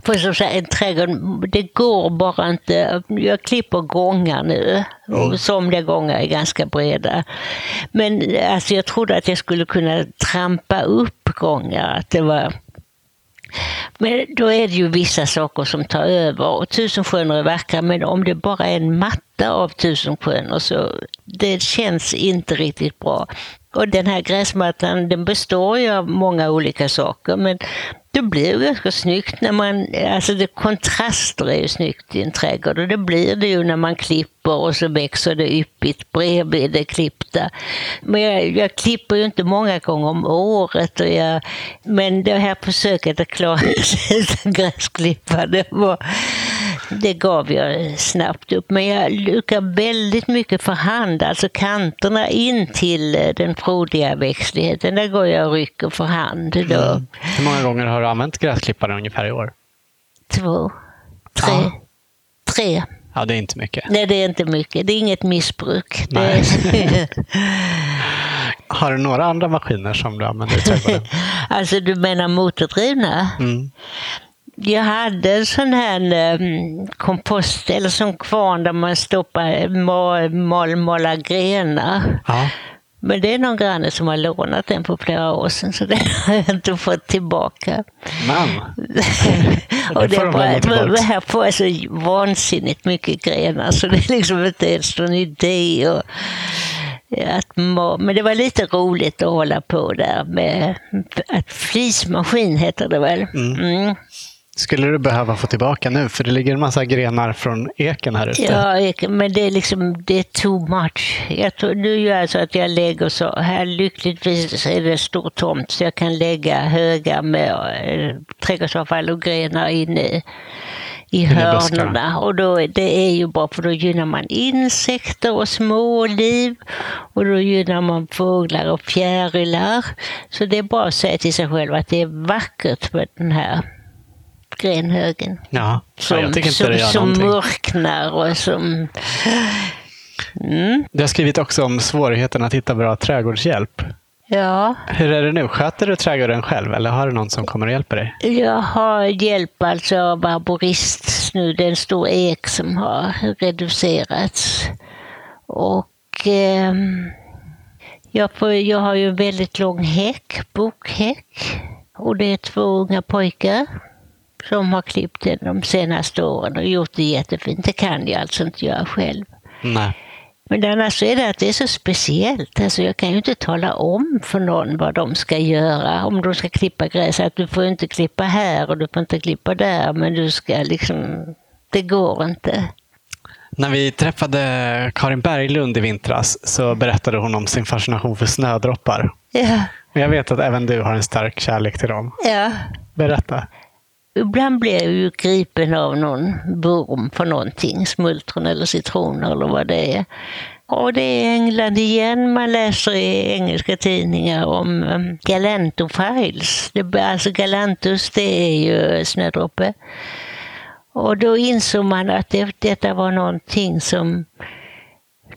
För som sagt, en trädgård, det går bara inte. Jag klipper gångar nu och somliga gånger är ganska breda. Men alltså, jag trodde att jag skulle kunna trampa upp gångar. Att det var men då är det ju vissa saker som tar över. Och tusenskönar är vackra, men om det bara är en matta av tusenskönar så det känns inte riktigt bra. Och den här gräsmattan den består ju av många olika saker, men det blir ganska snyggt när man, alltså det, kontraster är ju snyggt i en trädgård och det blir det ju när man klipper och så växer det yppigt bredvid det klippta. Men jag, jag klipper ju inte många gånger om året och jag, men det här försöket att klara [laughs] sig utan gräsklippa, det, var, det gav jag snabbt upp. Men jag lukar väldigt mycket för hand, alltså kanterna in till eh, den frodiga växtligheten, där går jag och rycker för hand. Då. Mm. Hur många gånger har du använt gräsklippare ungefär i år? Två, tre, ja. tre. Ja, det är inte mycket. Nej, det är inte mycket. Det är inget missbruk. Nej. [laughs] har du några andra maskiner som du använder i trädgården? [laughs] alltså, du menar motordrivna? Mm. Jag hade en sån här um, kompost, eller sån kvarn där man stoppar mal, mal, mala grenar. Ja. Men det är någon granne som har lånat den för flera år sedan så det [laughs] har jag inte fått tillbaka. [laughs] Och det, bara, det här får jag så vansinnigt mycket grenar så det är liksom inte ens någon idé. Och, att, men det var lite roligt att hålla på där med att flismaskin heter det väl. Mm. Mm. Skulle du behöva få tillbaka nu? För det ligger en massa grenar från eken här ute. Ja, men det är liksom det är too much. Jag tror, nu gör jag så att jag lägger så här. Lyckligtvis är det stor tomt så jag kan lägga högar med äh, trädgårdsavfall och grenar inne i, i hörnorna. Och då, det är ju bra för då gynnar man insekter och småliv. Och då gynnar man fåglar och fjärilar. Så det är bara att säga till sig själv att det är vackert med den här grenhögen. Ja, som, jag tycker inte som, det gör som någonting. mörknar och som... Mm. Du har skrivit också om svårigheten att hitta bra trädgårdshjälp. Ja. Hur är det nu? Sköter du trädgården själv eller har du någon som kommer och hjälper dig? Jag har hjälp alltså av arborist nu. Det är en stor ek som har reducerats. Och eh, jag, får, jag har ju en väldigt lång häck, bokhäck. Och det är två unga pojkar som har klippt den de senaste åren och gjort det jättefint. Det kan jag alltså inte göra själv. Nej. Men annars är det att det är så speciellt. Alltså jag kan ju inte tala om för någon vad de ska göra. Om de ska klippa gräs, att du får inte klippa här och du får inte klippa där. Men du ska liksom, det går inte. När vi träffade Karin Berglund i vintras så berättade hon om sin fascination för snödroppar. Ja. Jag vet att även du har en stark kärlek till dem. Ja. Berätta. Ibland blir jag ju gripen av någon vurm för någonting, smultron eller citroner eller vad det är. Och det är England igen. Man läser i engelska tidningar om um, Galantofiles. Det, alltså Galantus, det är ju snödroppe. Och då insåg man att det, detta var någonting som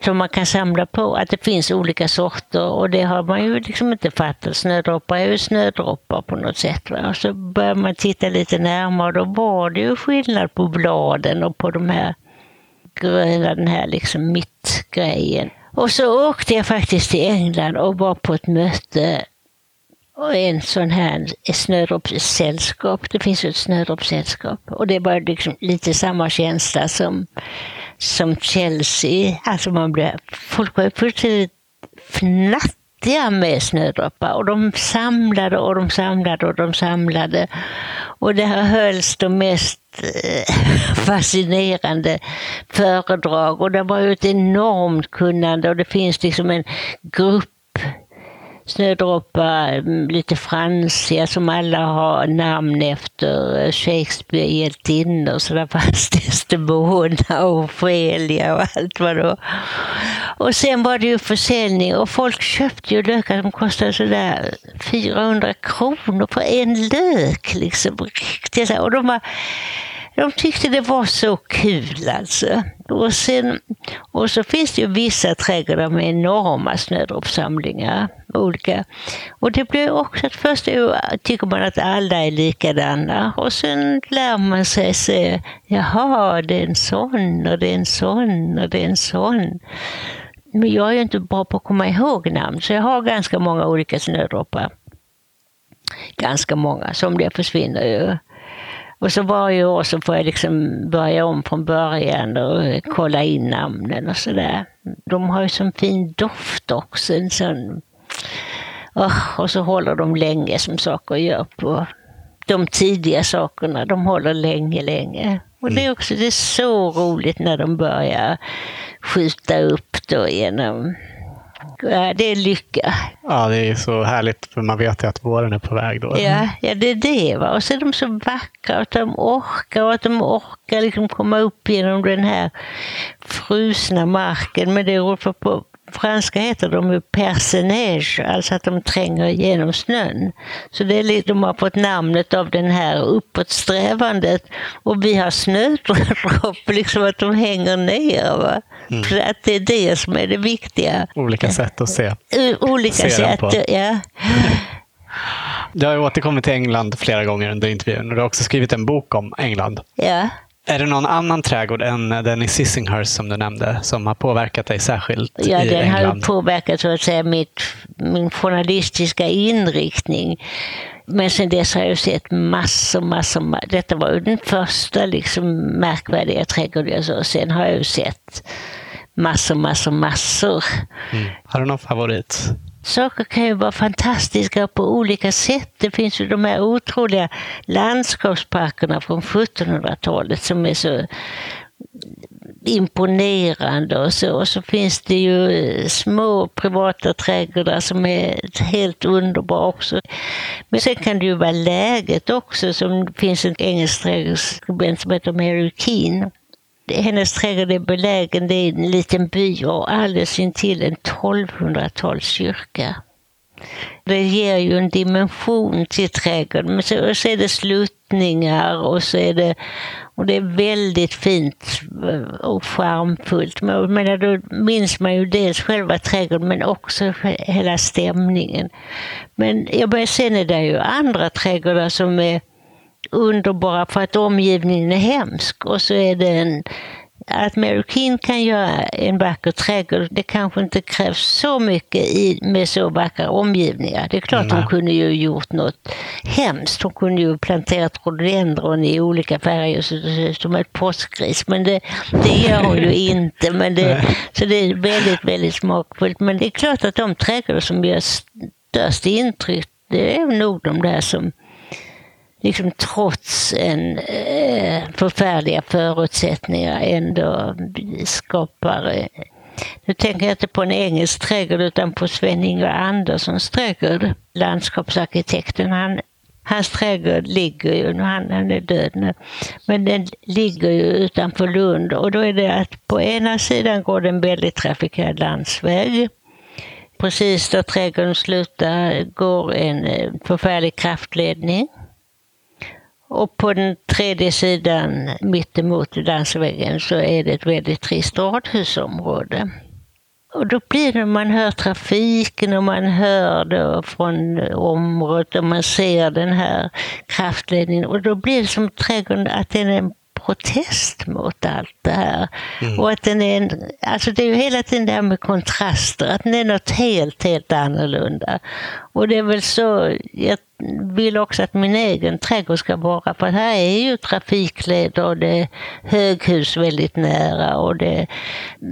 som man kan samla på. Att det finns olika sorter och det har man ju liksom inte fattat. Snödroppar är ju snödroppar på något sätt. Va? Och så börjar man titta lite närmare och då var det ju skillnad på bladen och på de här gröna, den här liksom mittgrejen. Och så åkte jag faktiskt till England och var på ett möte och en sån här snödroppssällskap. Det finns ju ett snödroppssällskap. Och det var liksom lite samma känsla som som Chelsea. Alltså man blev, folk var fullständigt fnattiga med snödroppar och de samlade och de samlade och de samlade. Och det här hölls de mest eh, [laughs] fascinerande föredrag och det var ju ett enormt kunnande och det finns liksom en grupp snödroppar, mm, lite fransiga som alla har namn efter eh, Shakespeare hjältinnor. Så där fanns Desdemona och [laughs] Ofelia och allt vad det var. Och sen var det ju försäljning och folk köpte ju lökar som kostade sådär 400 kronor för en lök. Liksom. Och de var de tyckte det var så kul alltså. Och, sen, och så finns det ju vissa trädgårdar med enorma snödroppssamlingar. Olika. Och det blir också att först tycker man att alla är likadana och sen lär man sig se, jaha, det är en sån och det är en sån och det är en sån. Men jag är ju inte bra på att komma ihåg namn, så jag har ganska många olika snödroppar. Ganska många, somliga försvinner ju. Och så varje år så får jag liksom börja om från början och kolla in namnen och sådär. De har ju sån fin doft också. En sån, oh, och så håller de länge som saker gör på de tidiga sakerna. De håller länge, länge. Och det är också det är så roligt när de börjar skjuta upp då genom det är lycka. Ja, det är så härligt för man vet ju att våren är på väg då. Ja, ja det är det. Va? Och så är de så vackra att de orkar och att de orkar liksom komma upp genom den här frusna marken. Men det är på, franska heter de ju percenage, alltså att de tränger igenom snön. Så det är, de har fått namnet av den här uppåtsträvandet. Och vi har snödropp, [laughs] liksom att de hänger ner. Va? Mm. För att det är det som är det viktiga. Olika sätt att se. Olika se sätt, ja. Du har återkommit till England flera gånger under intervjun och du har också skrivit en bok om England. Ja. Är det någon annan trädgård än den i Sissinghurst som du nämnde som har påverkat dig särskilt ja, i den England? har påverkat så att säga mitt, min journalistiska inriktning. Men sen dess har jag sett massor, massor. Detta var den första liksom, märkvärdiga trädgården jag såg. Sen har jag ju sett massor, massor, massor. Mm. Har du någon favorit? Saker kan ju vara fantastiska på olika sätt. Det finns ju de här otroliga landskapsparkerna från 1700-talet som är så imponerande och så. Och så finns det ju små privata trädgårdar som är helt underbara också. Men sen kan det ju vara läget också, som det finns en engelsk trädgårdsskribent som heter Mary Keane hennes trädgård är belägen, i en liten by och alldeles intill en 1200-talskyrka. Det ger ju en dimension till trädgården. Men så, så är det sluttningar och så är det och det är väldigt fint eh, och charmfullt. Men då minns man ju dels själva trädgården men också hela stämningen. Men jag börjar sen är det ju andra trädgårdar som är underbara för att omgivningen är hemsk. Och så är det en, att Mary King kan göra en vacker trädgård, det kanske inte krävs så mycket i, med så vackra omgivningar. Det är klart mm. hon kunde ju gjort något hemskt. Hon kunde ju planterat rhododendron i olika färger som ett påskgris. Men det, det gör hon ju [laughs] inte. Men det, så det är väldigt, väldigt smakfullt. Men det är klart att de trädgårdar som gör störst intryck, det är nog de där som liksom trots en eh, förfärliga förutsättningar ändå skapar eh, nu tänker jag inte på en engelsk trädgård utan på Sven-Ingvar Anderssons trädgård, landskapsarkitekten. Han, hans trädgård ligger ju, han, han är död nu, men den ligger ju utanför Lund och då är det att på ena sidan går det en väldigt trafikerad landsväg. Precis där trädgården slutar går en eh, förfärlig kraftledning och på den tredje sidan mittemot landsvägen så är det ett väldigt trist radhusområde. Och då blir det, man hör trafiken och man hör det från området och man ser den här kraftledningen och då blir det som trädgården att den är en protest mot allt det här. Mm. Och att den är en, alltså det är ju hela tiden det här med kontraster, att den är något helt, helt annorlunda. Och det är väl så, jag vill också att min egen trädgård ska vara, för här är ju trafikleder och det är höghus väldigt nära och det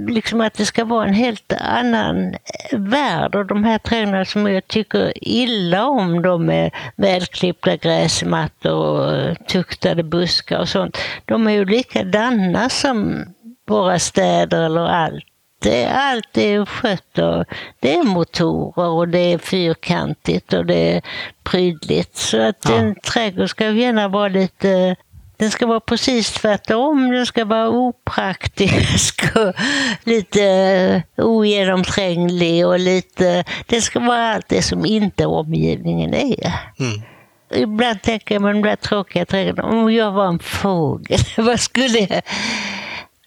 liksom att det ska vara en helt annan värld. Och de här trädgårdarna som jag tycker illa om, de med välklippta gräsmattor och tuktade buskar och sånt, de är ju likadana som våra städer eller allt det, allt är skött och det är motorer och det är fyrkantigt och det är prydligt. Så att ja. en trädgård ska gärna vara lite den ska vara precis tvärtom. Den ska vara opraktisk [laughs] och lite ogenomtränglig och lite... Det ska vara allt det som inte omgivningen är. Mm. ibland tänker jag med de där tråkiga trädgårdarna, om jag var en fågel, [laughs] vad skulle jag...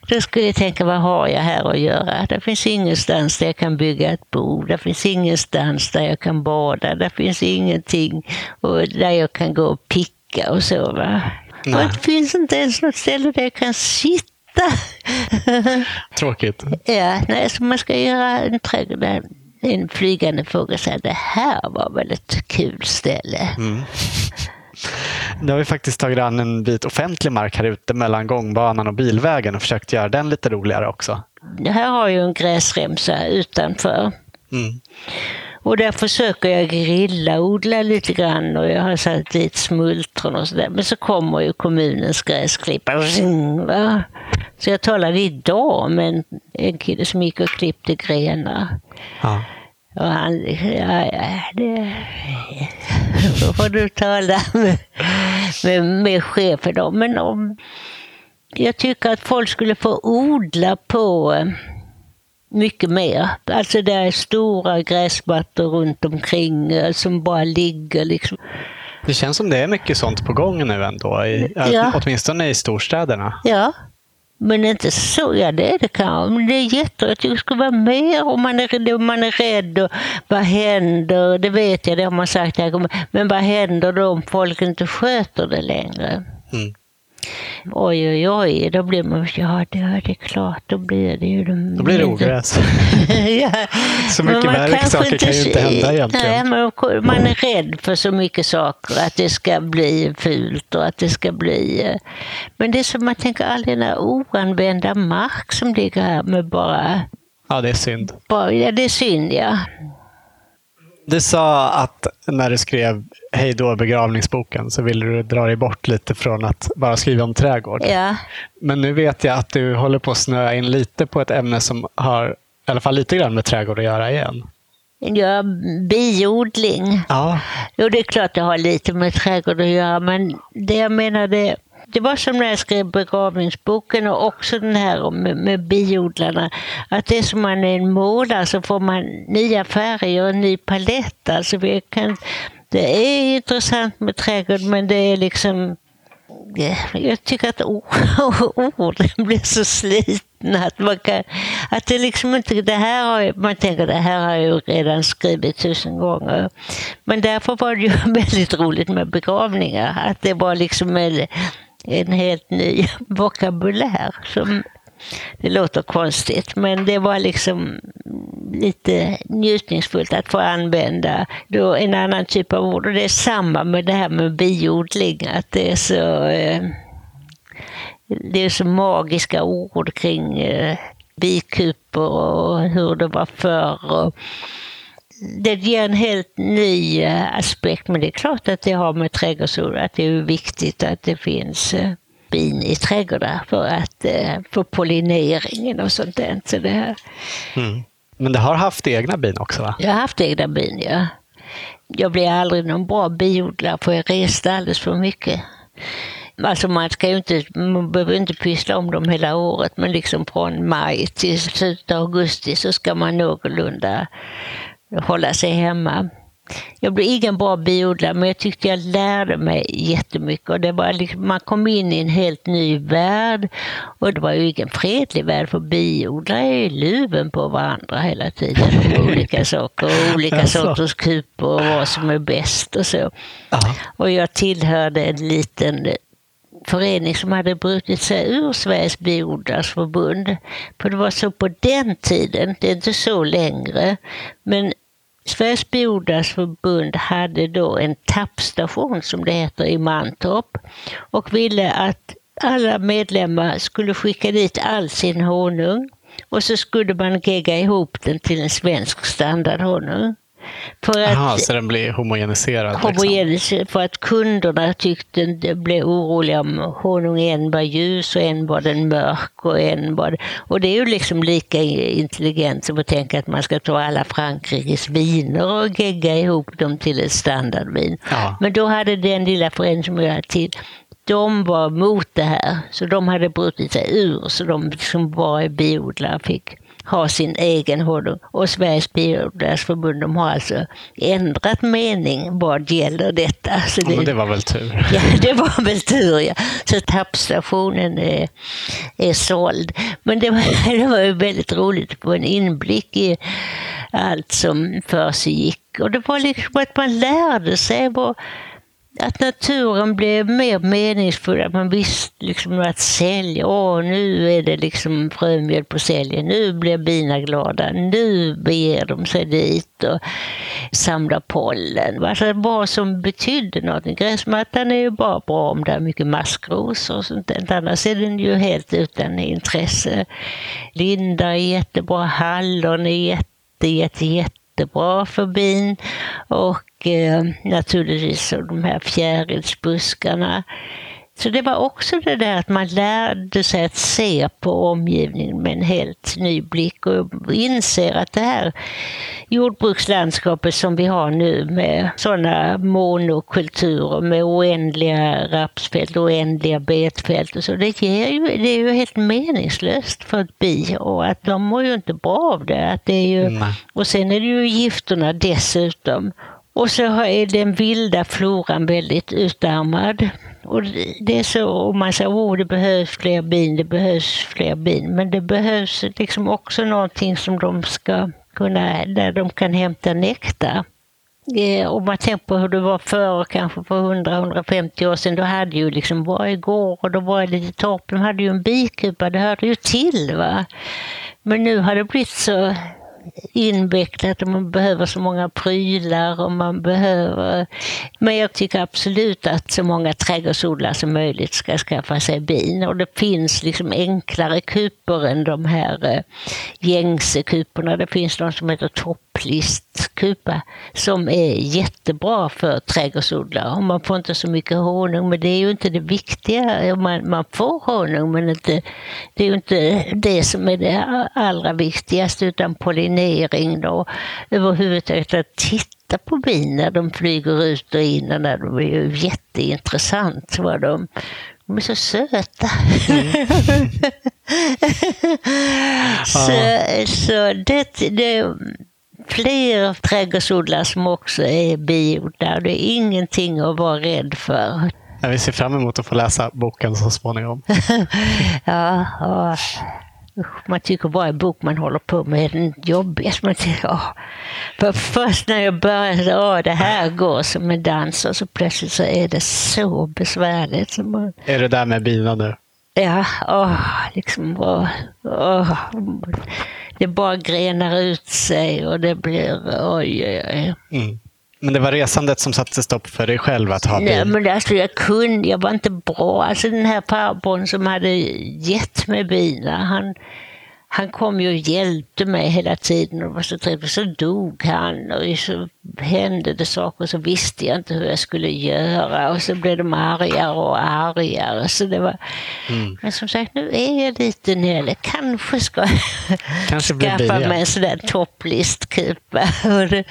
Då skulle jag tänka, vad har jag här att göra? Det finns ingenstans där jag kan bygga ett bo. Det finns ingenstans där jag kan bada. Det finns ingenting och där jag kan gå och picka och så. Va? Och det finns inte ens något ställe där jag kan sitta. [laughs] Tråkigt. ja, nej, så man ska göra en trädgård där en flygande fågel säger det här var väl ett kul ställe. Mm. Nu har vi faktiskt tagit an en bit offentlig mark här ute mellan gångbanan och bilvägen och försökt göra den lite roligare också. Det här har ju en gräsremsa utanför. Mm. Och där försöker jag grilla, odla lite grann och jag har satt dit smultron och sådär. Men så kommer ju kommunens gräsklippare. Så jag talade idag med en, en kille som gick och klippte grenar. Ja. Och han, ja, ja, det får du tala med, med, med chefen då. Men om, jag tycker att folk skulle få odla på eh, mycket mer. Alltså det är stora gräsmattor runt omkring eh, som bara ligger liksom. Det känns som det är mycket sånt på gång nu ändå, i, Ja. åtminstone i storstäderna. Ja, men inte så. Ja, det är det kanske. Men det är jättebra. Jag tycker det ska vara mer om man är, man är rädd. Och vad händer? Det vet jag, det har man sagt. här. Men vad händer då om folk inte sköter det längre? Mm. Oj, oj, oj. Då blir man... Ja, det, är klart. Då blir det ju... De, Då blir det ogräs. [laughs] ja. Så mycket värre saker kan ju inte hända egentligen. Nej, men man är rädd för så mycket saker. Att det ska bli fult och att det ska bli... eh, Men det är som man tänker all den där oanvända mark som ligger här med bara... Ja, det är synd. bara ja, det är synd, ja. Du sa att när du skrev Hej då begravningsboken så ville du dra dig bort lite från att bara skriva om trädgård. Ja, Men nu vet jag att du håller på att snöa in lite på ett ämne som har i alla fall lite grann med trädgård att göra igen. ja biodling. Ja, Jo, det är klart det har lite med trädgård att göra, men det jag menade, det var som när jag skrev begravningsboken och också den här med, med biodlarna, att det är som man är en målare så får man nya färger och en ny palett. Alltså vi kan, det är intressant med trädgård, men det är liksom jag tycker att [laughs] orden blir så slitna att man kan, att det liksom inte, det här har jag, man tänker det här har jag ju redan skrivit tusen gånger. Men därför var det ju [laughs] väldigt roligt med begravningar, att det var liksom en, en helt ny [laughs] vokabulär. Som, det låter konstigt, men det var liksom lite njutningsfullt att få använda då en annan typ av ord. Och det är samma med det här med biodling, att det är så, eh, det är så magiska ord kring eh, bikupor och hur det var förr. Och det ger en helt ny eh, aspekt, men det är klart att det har med trädgårdsord att det är viktigt att det finns eh, bin i trädgårdar för att eh, få pollineringen och sånt där. Så det här. mm. men det har haft egna bin också va? Jag har haft egna bin, ja. Jag blev aldrig någon bra biodlare för jag reste alldeles för mycket. Alltså man, ska inte, man behöver inte pyssla om dem hela året men liksom från maj till slutet av augusti så ska man någorlunda hålla sig hemma. Jag blev ingen bra biodlare men jag tyckte jag lärde mig jättemycket. Och det var liksom, man kom in i en helt ny värld och det var ju ingen fredlig värld för biodlare är ju luven på varandra hela tiden. olika [laughs] saker och olika Jaså? sorters kupor och vad som är bäst och så. Ja. Och jag tillhörde en liten förening som hade brutit sig ur Sveriges biodlares förbund. För det var så på den tiden, det är inte så längre, men Sveriges biodlares förbund hade då en tappstation som det heter i Mantorp och ville att alla medlemmar skulle skicka dit all sin honung och så skulle man gegga ihop den till en svensk standardhonung. För att, Aha, så den blir homogeniserad? Liksom. homogenis för att kunderna tyckte det blev oroliga om honung en var ljus och en var den mörk och en var Och det är ju liksom lika intelligent som att tänka att man ska ta alla Frankrikes viner och gegga ihop dem till ett standardvin. Ja. Men då hade den lilla föreningen som jag hade till de var mot det här, så de hade brutit sig ur, så de som var biodlare fick ha sin egen honung. Och Sveriges biodlares förbund de har alltså ändrat mening vad gäller detta. Så det, ja, det var väl tur. [laughs] Ja, det var väl tur ja. Så tappstationen är, är såld. Men det var, [laughs] det var ju väldigt roligt att få en inblick i allt som för sig gick. Och det var liksom att man lärde sig vad att naturen blev mer meningsfull, att man visste liksom att sälja, åh nu är det liksom frömjöl på säljen, nu blir bina glada, nu beger de sig dit och samlar pollen. Alltså vad som betydde någonting. Gräsmattan är ju bara bra om det är mycket maskrosor och sånt där. Annars är den ju helt utan intresse. Linda är jättebra, hallon är jätte, jätte, jättebra för bin. Och och eh, naturligtvis de här fjärilsbuskarna. Så det var också det där att man lärde sig att se på omgivningen med en helt ny blick och inser att det här jordbrukslandskapet som vi har nu med sådana monokulturer med oändliga rapsfält, oändliga betfält och så, det, ger ju, det är ju helt meningslöst för ett bi och att de mår ju inte bra av det. Att det är ju, och sen är det ju gifterna dessutom. Och så är den vilda floran väldigt utarmad. Och det är så, och man säger att det behövs fler bin, det behövs fler bin. Men det behövs liksom också någonting som de ska kunna, där de kan hämta nektar. Eh, om man tänker på hur det var förr, kanske för 100-150 år sedan, då hade ju liksom varje gård och då var det lite torp, de hade ju en bikupa, det hörde ju till. va. Men nu har det blivit så invecklat och man behöver så många prylar och man behöver... Men jag tycker absolut att så många trädgårdsodlare som möjligt ska skaffa sig bin och det finns liksom enklare kupor än de här eh, gängse kuporna. Det finns de som heter topplistkupa som är jättebra för trädgårdsodlare och man får inte så mycket honung men det är ju inte det viktiga. Man, man får honung men inte, det är ju inte det som är det allra viktigaste utan pollinering då. Överhuvudtaget att titta på bin när de flyger ut och in. Och när de är ju jätteintressant. Vad de, de är så söta. Mm. [laughs] så så det, det fler trädgårdsodlare som också är biodlare. Det är ingenting att vara rädd för. Vi ser fram emot att få läsa boken så småningom. [laughs] ja, ja man tycker varje bok man håller på med är den jobbigaste. Man tycker, åh. För först när jag började, åh, det här går som en dans och så plötsligt så är det så besvärligt. Man... Är det där med bina nu? Ja, åh, liksom, åh, åh. det bara grenar ut sig och det blir, oj, oj, oj. Mm. Men det var resandet som satte stopp för dig själv att ha bil? Nej, men alltså jag kunde, jag var inte bra. Alltså den här farbrorn som hade gett mig bilar, han, han kom ju och hjälpte mig hela tiden och var så trevlig. Så dog han och så hände det saker och så visste jag inte hur jag skulle göra och så blev de argare och argare. Så det var... Mm. Men som sagt, nu är jag lite nere. Kanske ska Kanske skaffa mig en sån där topplistkupa. mm.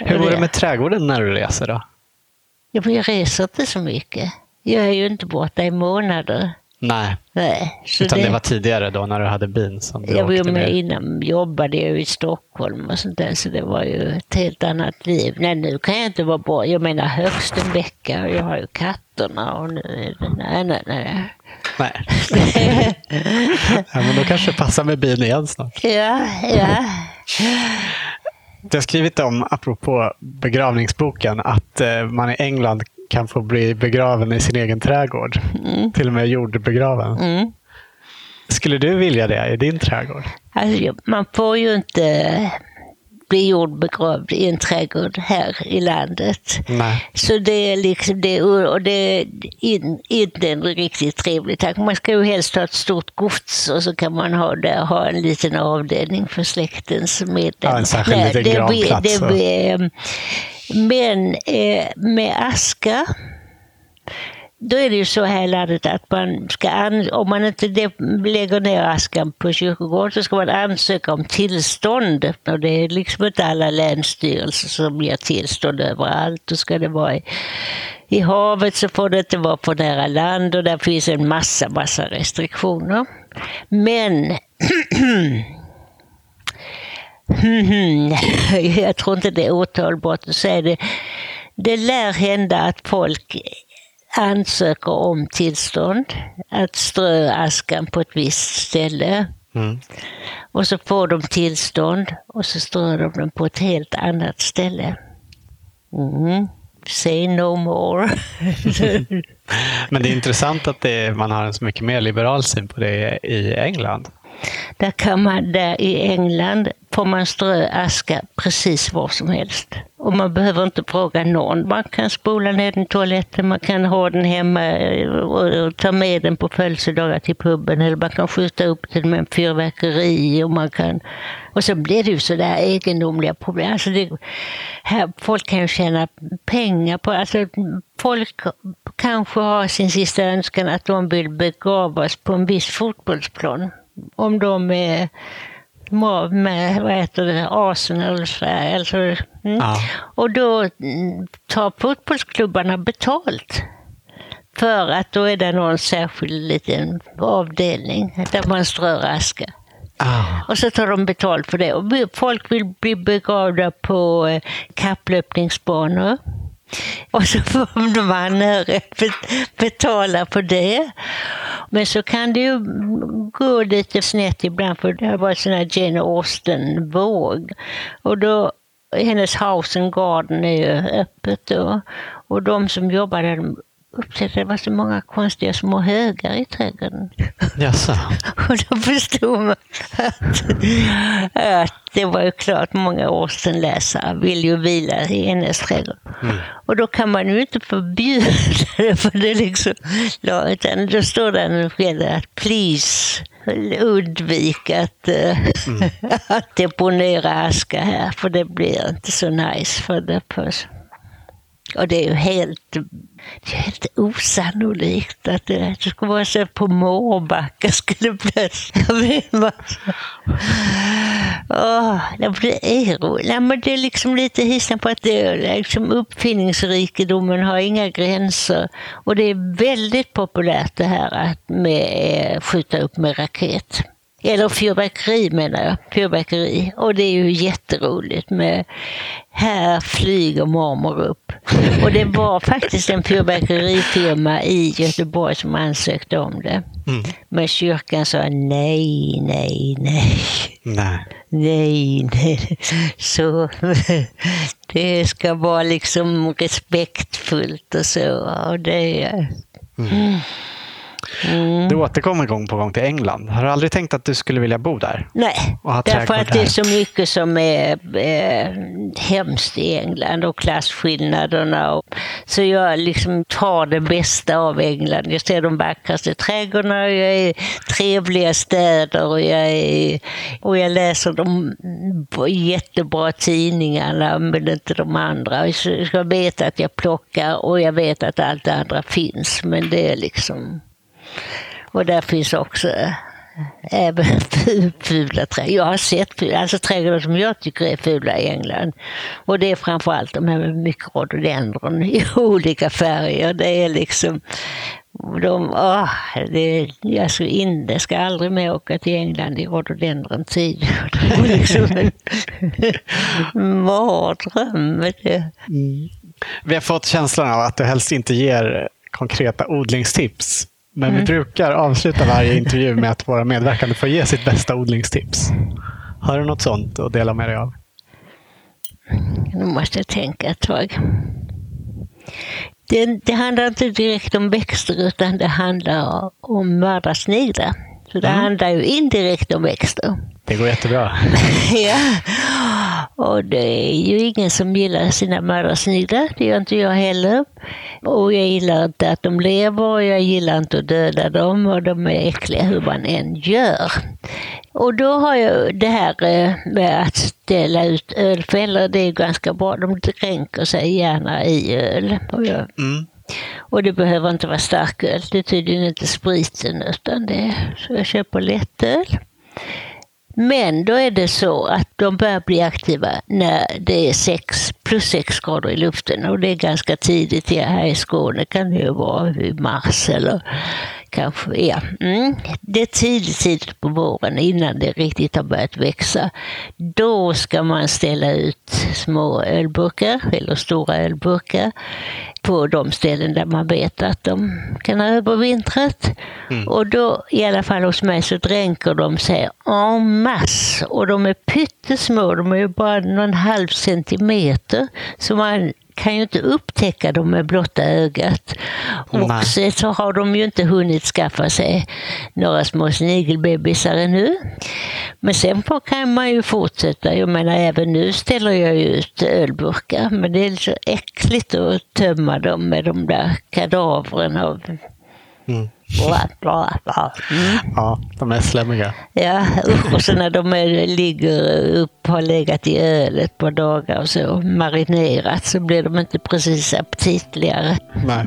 Hur går det med trädgården när du reser då? Jag reser inte så mycket. Jag är ju inte borta i månader. Nej, Nej utan det... det... var tidigare då när du hade bin som du Jag var med, med innan jobbade jag i Stockholm och sånt där så det var ju ett helt annat liv. Nej, nu kan jag inte vara bra. Jag menar högst en vecka och jag har ju katterna och nu är det... Nej, nej, nej. Nej. [laughs] ja, men då kanske passar med bin igen snart. Ja, ja. Du har skrivit om, apropå begravningsboken, att eh, man i England kan få bli begraven i sin egen trädgård. Mm. Till och med jordbegraven. Mm. Skulle du vilja det i din trädgård? Alltså, man får ju inte bli jordbegravd i en trädgård här i landet. Nej. Så det är liksom det, och det är inte en riktigt trevlig tanke. Man ska ju helst ha ett stort gods och så kan man ha, där, ha en liten avdelning för släktens medlemmar. Ja, en särskild liten gravplats. men eh, med aska då är det ju så här i landet att man ska, om man inte lägger ner askan på kyrkogården så ska man ansöka om tillstånd. Och det är liksom inte alla länsstyrelser som ger tillstånd överallt. Då ska det vara i, i havet så får det inte vara på nära land och där finns en massa, massa restriktioner. Men [clears throat] Jag tror inte det är åtalbart att säga det. Det lär hända att folk ansöker om tillstånd att strö askan på ett visst ställe. Mm. Och så får de tillstånd och så strör de den på ett helt annat ställe. Mm. Say no more. [laughs] Men det är intressant att det, man har en så mycket mer liberal syn på det i England. Där kan man, där i England får man strö aska precis var som helst. Och man behöver inte fråga någon. Man kan spola ner den i toaletten, man kan ha den hemma eh, och ta med den på födelsedagar till puben eller man kan skjuta upp den med en fyrverkeri och man kan... Och så blir det ju sådär egendomliga problem. Alltså det, här, folk kan ju tjäna pengar på... Alltså folk kanske har sin sista önskan att de vill begravas på en viss fotbollsplan om de är med vad heter det, Arsenal alltså, mm. ja. Och då mm, tar fotbollsklubbarna betalt. För att då är det någon särskild liten avdelning där man strör aska. Ah. Och så tar de betalt för det. Och folk vill bli begravda på eh, kapplöpningsbanor. Och så får de anhöriga betala på det. Men så kan det ju gå lite snett ibland för det har varit sån här Jane Austen-våg. Och då, hennes house and garden är ju öppet då. Och de som jobbar där upptäckte att det var så många konstiga små högar i trädgården. Jaså? [laughs] och då förstod man att, att det var ju klart många Austen-läsare vill ju vila i hennes trädgård. Mm. Och då kan man ju inte förbjuda det, för det liksom, utan då står det en skede att please undvik att, mm. [laughs] att deponera aska här, för det blir inte så nice för the person. Och det är ju helt, det är helt osannolikt att det, det skulle vara så på Mårbacka skulle plötsligt oh, det är roligt. men det är liksom lite hissen på att det är liksom uppfinningsrikedomen har inga gränser. Och det är väldigt populärt det här att med, eh, skjuta upp med raket. Eller fyrverkeri menar jag. Fyrverkeri. Och det är ju jätteroligt med här flyger mormor upp. Och det var faktiskt en fyrverkerifirma i Göteborg som ansökte om det. Mm. Men kyrkan sa nej, nej, nej. Nej. Nej, nej. Så [laughs] det ska vara liksom respektfullt och så. Och det, mm. Mm. Du återkommer gång på gång till England. Har du aldrig tänkt att du skulle vilja bo där? Nej, därför att det är så mycket som är eh, hemskt i England och klasskillnaderna. Och, så jag liksom tar det bästa av England. Jag ser de vackraste trädgårdarna, jag är trevliga städer och jag, är, och jag läser de jättebra tidningarna men inte de andra. Jag vet att jag plockar och jag vet att allt det andra finns men det är liksom och där finns också eh, även [laughs] fula trädgårdar. Jag har sett alltså trädgårdar som jag tycker är fula i England. Och det är framförallt de här med mycket rhododendron [laughs] i olika färger. Det är liksom de, åh, det, jag ska, in, jag ska aldrig mer åka till England i rhododendron-tid. [laughs] Det är liksom en mardröm. Mm. Vi har fått känslan av att du helst inte ger konkreta odlingstips. Men mm. vi brukar avsluta varje intervju med att våra medverkande får ge sitt bästa odlingstips. Har du något sånt att dela med dig av? Nu måste jag tänka ett tag. Det, det handlar inte direkt om växter utan det handlar om mördarsniglar. Så det mm. handlar ju indirekt om växter. Det går jättebra. [laughs] ja, och det är ju ingen som gillar sina mördarsniglar. Det gör inte jag heller. Och jag gillar inte att de lever och jag gillar inte att döda dem och de är äckliga hur man än gör. Och då har jag det här eh, med att ställa ut ölfällor, det är ganska bra. De dränker sig gärna i öl. Och, jag, mm och det behöver inte vara starköl, det är tydligen inte spriten utan det så jag köper lättöl. Men då är det så att de börjar bli aktiva när det är sex, plus 6 grader i luften och det är ganska tidigt. Här i Skåne kan det ju vara i mars eller kanske, ja. Mm. Det är tidigt, tidigt på våren innan det riktigt har börjat växa. Då ska man ställa ut små ölburkar eller stora ölburkar på de ställen där man vet att de kan ha övervintrat. Mm. Och då, i alla fall hos mig, så dränker de sig en masse. Och de är pyttesmå, de är bara någon halv centimeter. Så man kan ju inte upptäcka dem med blotta ögat. Och Nej. så har de ju inte hunnit skaffa sig några små snigelbebisar ännu. Men sen kan man ju fortsätta. Jag menar även nu ställer jag ut ölburkar. Men det är så äckligt att tömma dem med de där kadavren av mm. Bla, bla, bla. Mm. Ja, de är slemmiga. Ja, och så när de är, ligger upp, har legat i öl ett par dagar och så marinerat så blir de inte precis aptitligare. Nej.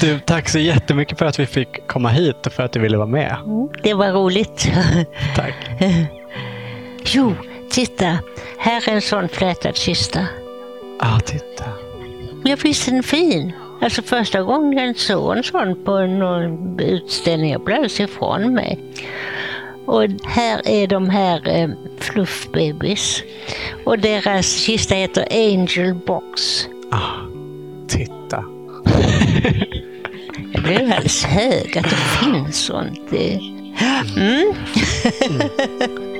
Du, tack så jättemycket för att vi fick komma hit och för att du ville vara med. Det var roligt. Tack. [laughs] Jo, titta. Här är en sån flätad kista. Ja, ah, titta. Ja, visst är den fin? Alltså första gången jag såg en sån på någon utställning, jag blev ifrån mig. Och här är de här eh, fluffbebis. Och deras kista heter Angel Box. Ah, titta. [laughs] jag blev alldeles hög att det finns sånt. Mm. mm. [laughs]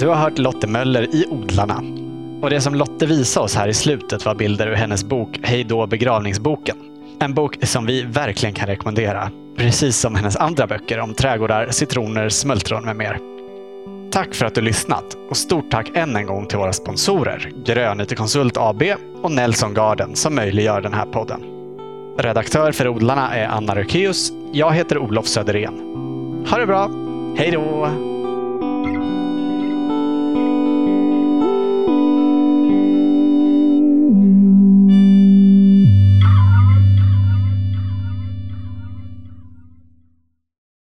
Du har hört Lotte Möller i Odlarna. Och det som Lotte visade oss här i slutet var bilder ur hennes bok Hej då begravningsboken. En bok som vi verkligen kan rekommendera. Precis som hennes andra böcker om trädgårdar, citroner, smultron med mer. Tack för att du lyssnat och stort tack än en gång till våra sponsorer Grönyte Konsult AB och Nelson Garden som möjliggör den här podden. Redaktör för Odlarna är Anna Rökeus. Jag heter Olof Söderén. Ha det bra! Hej då!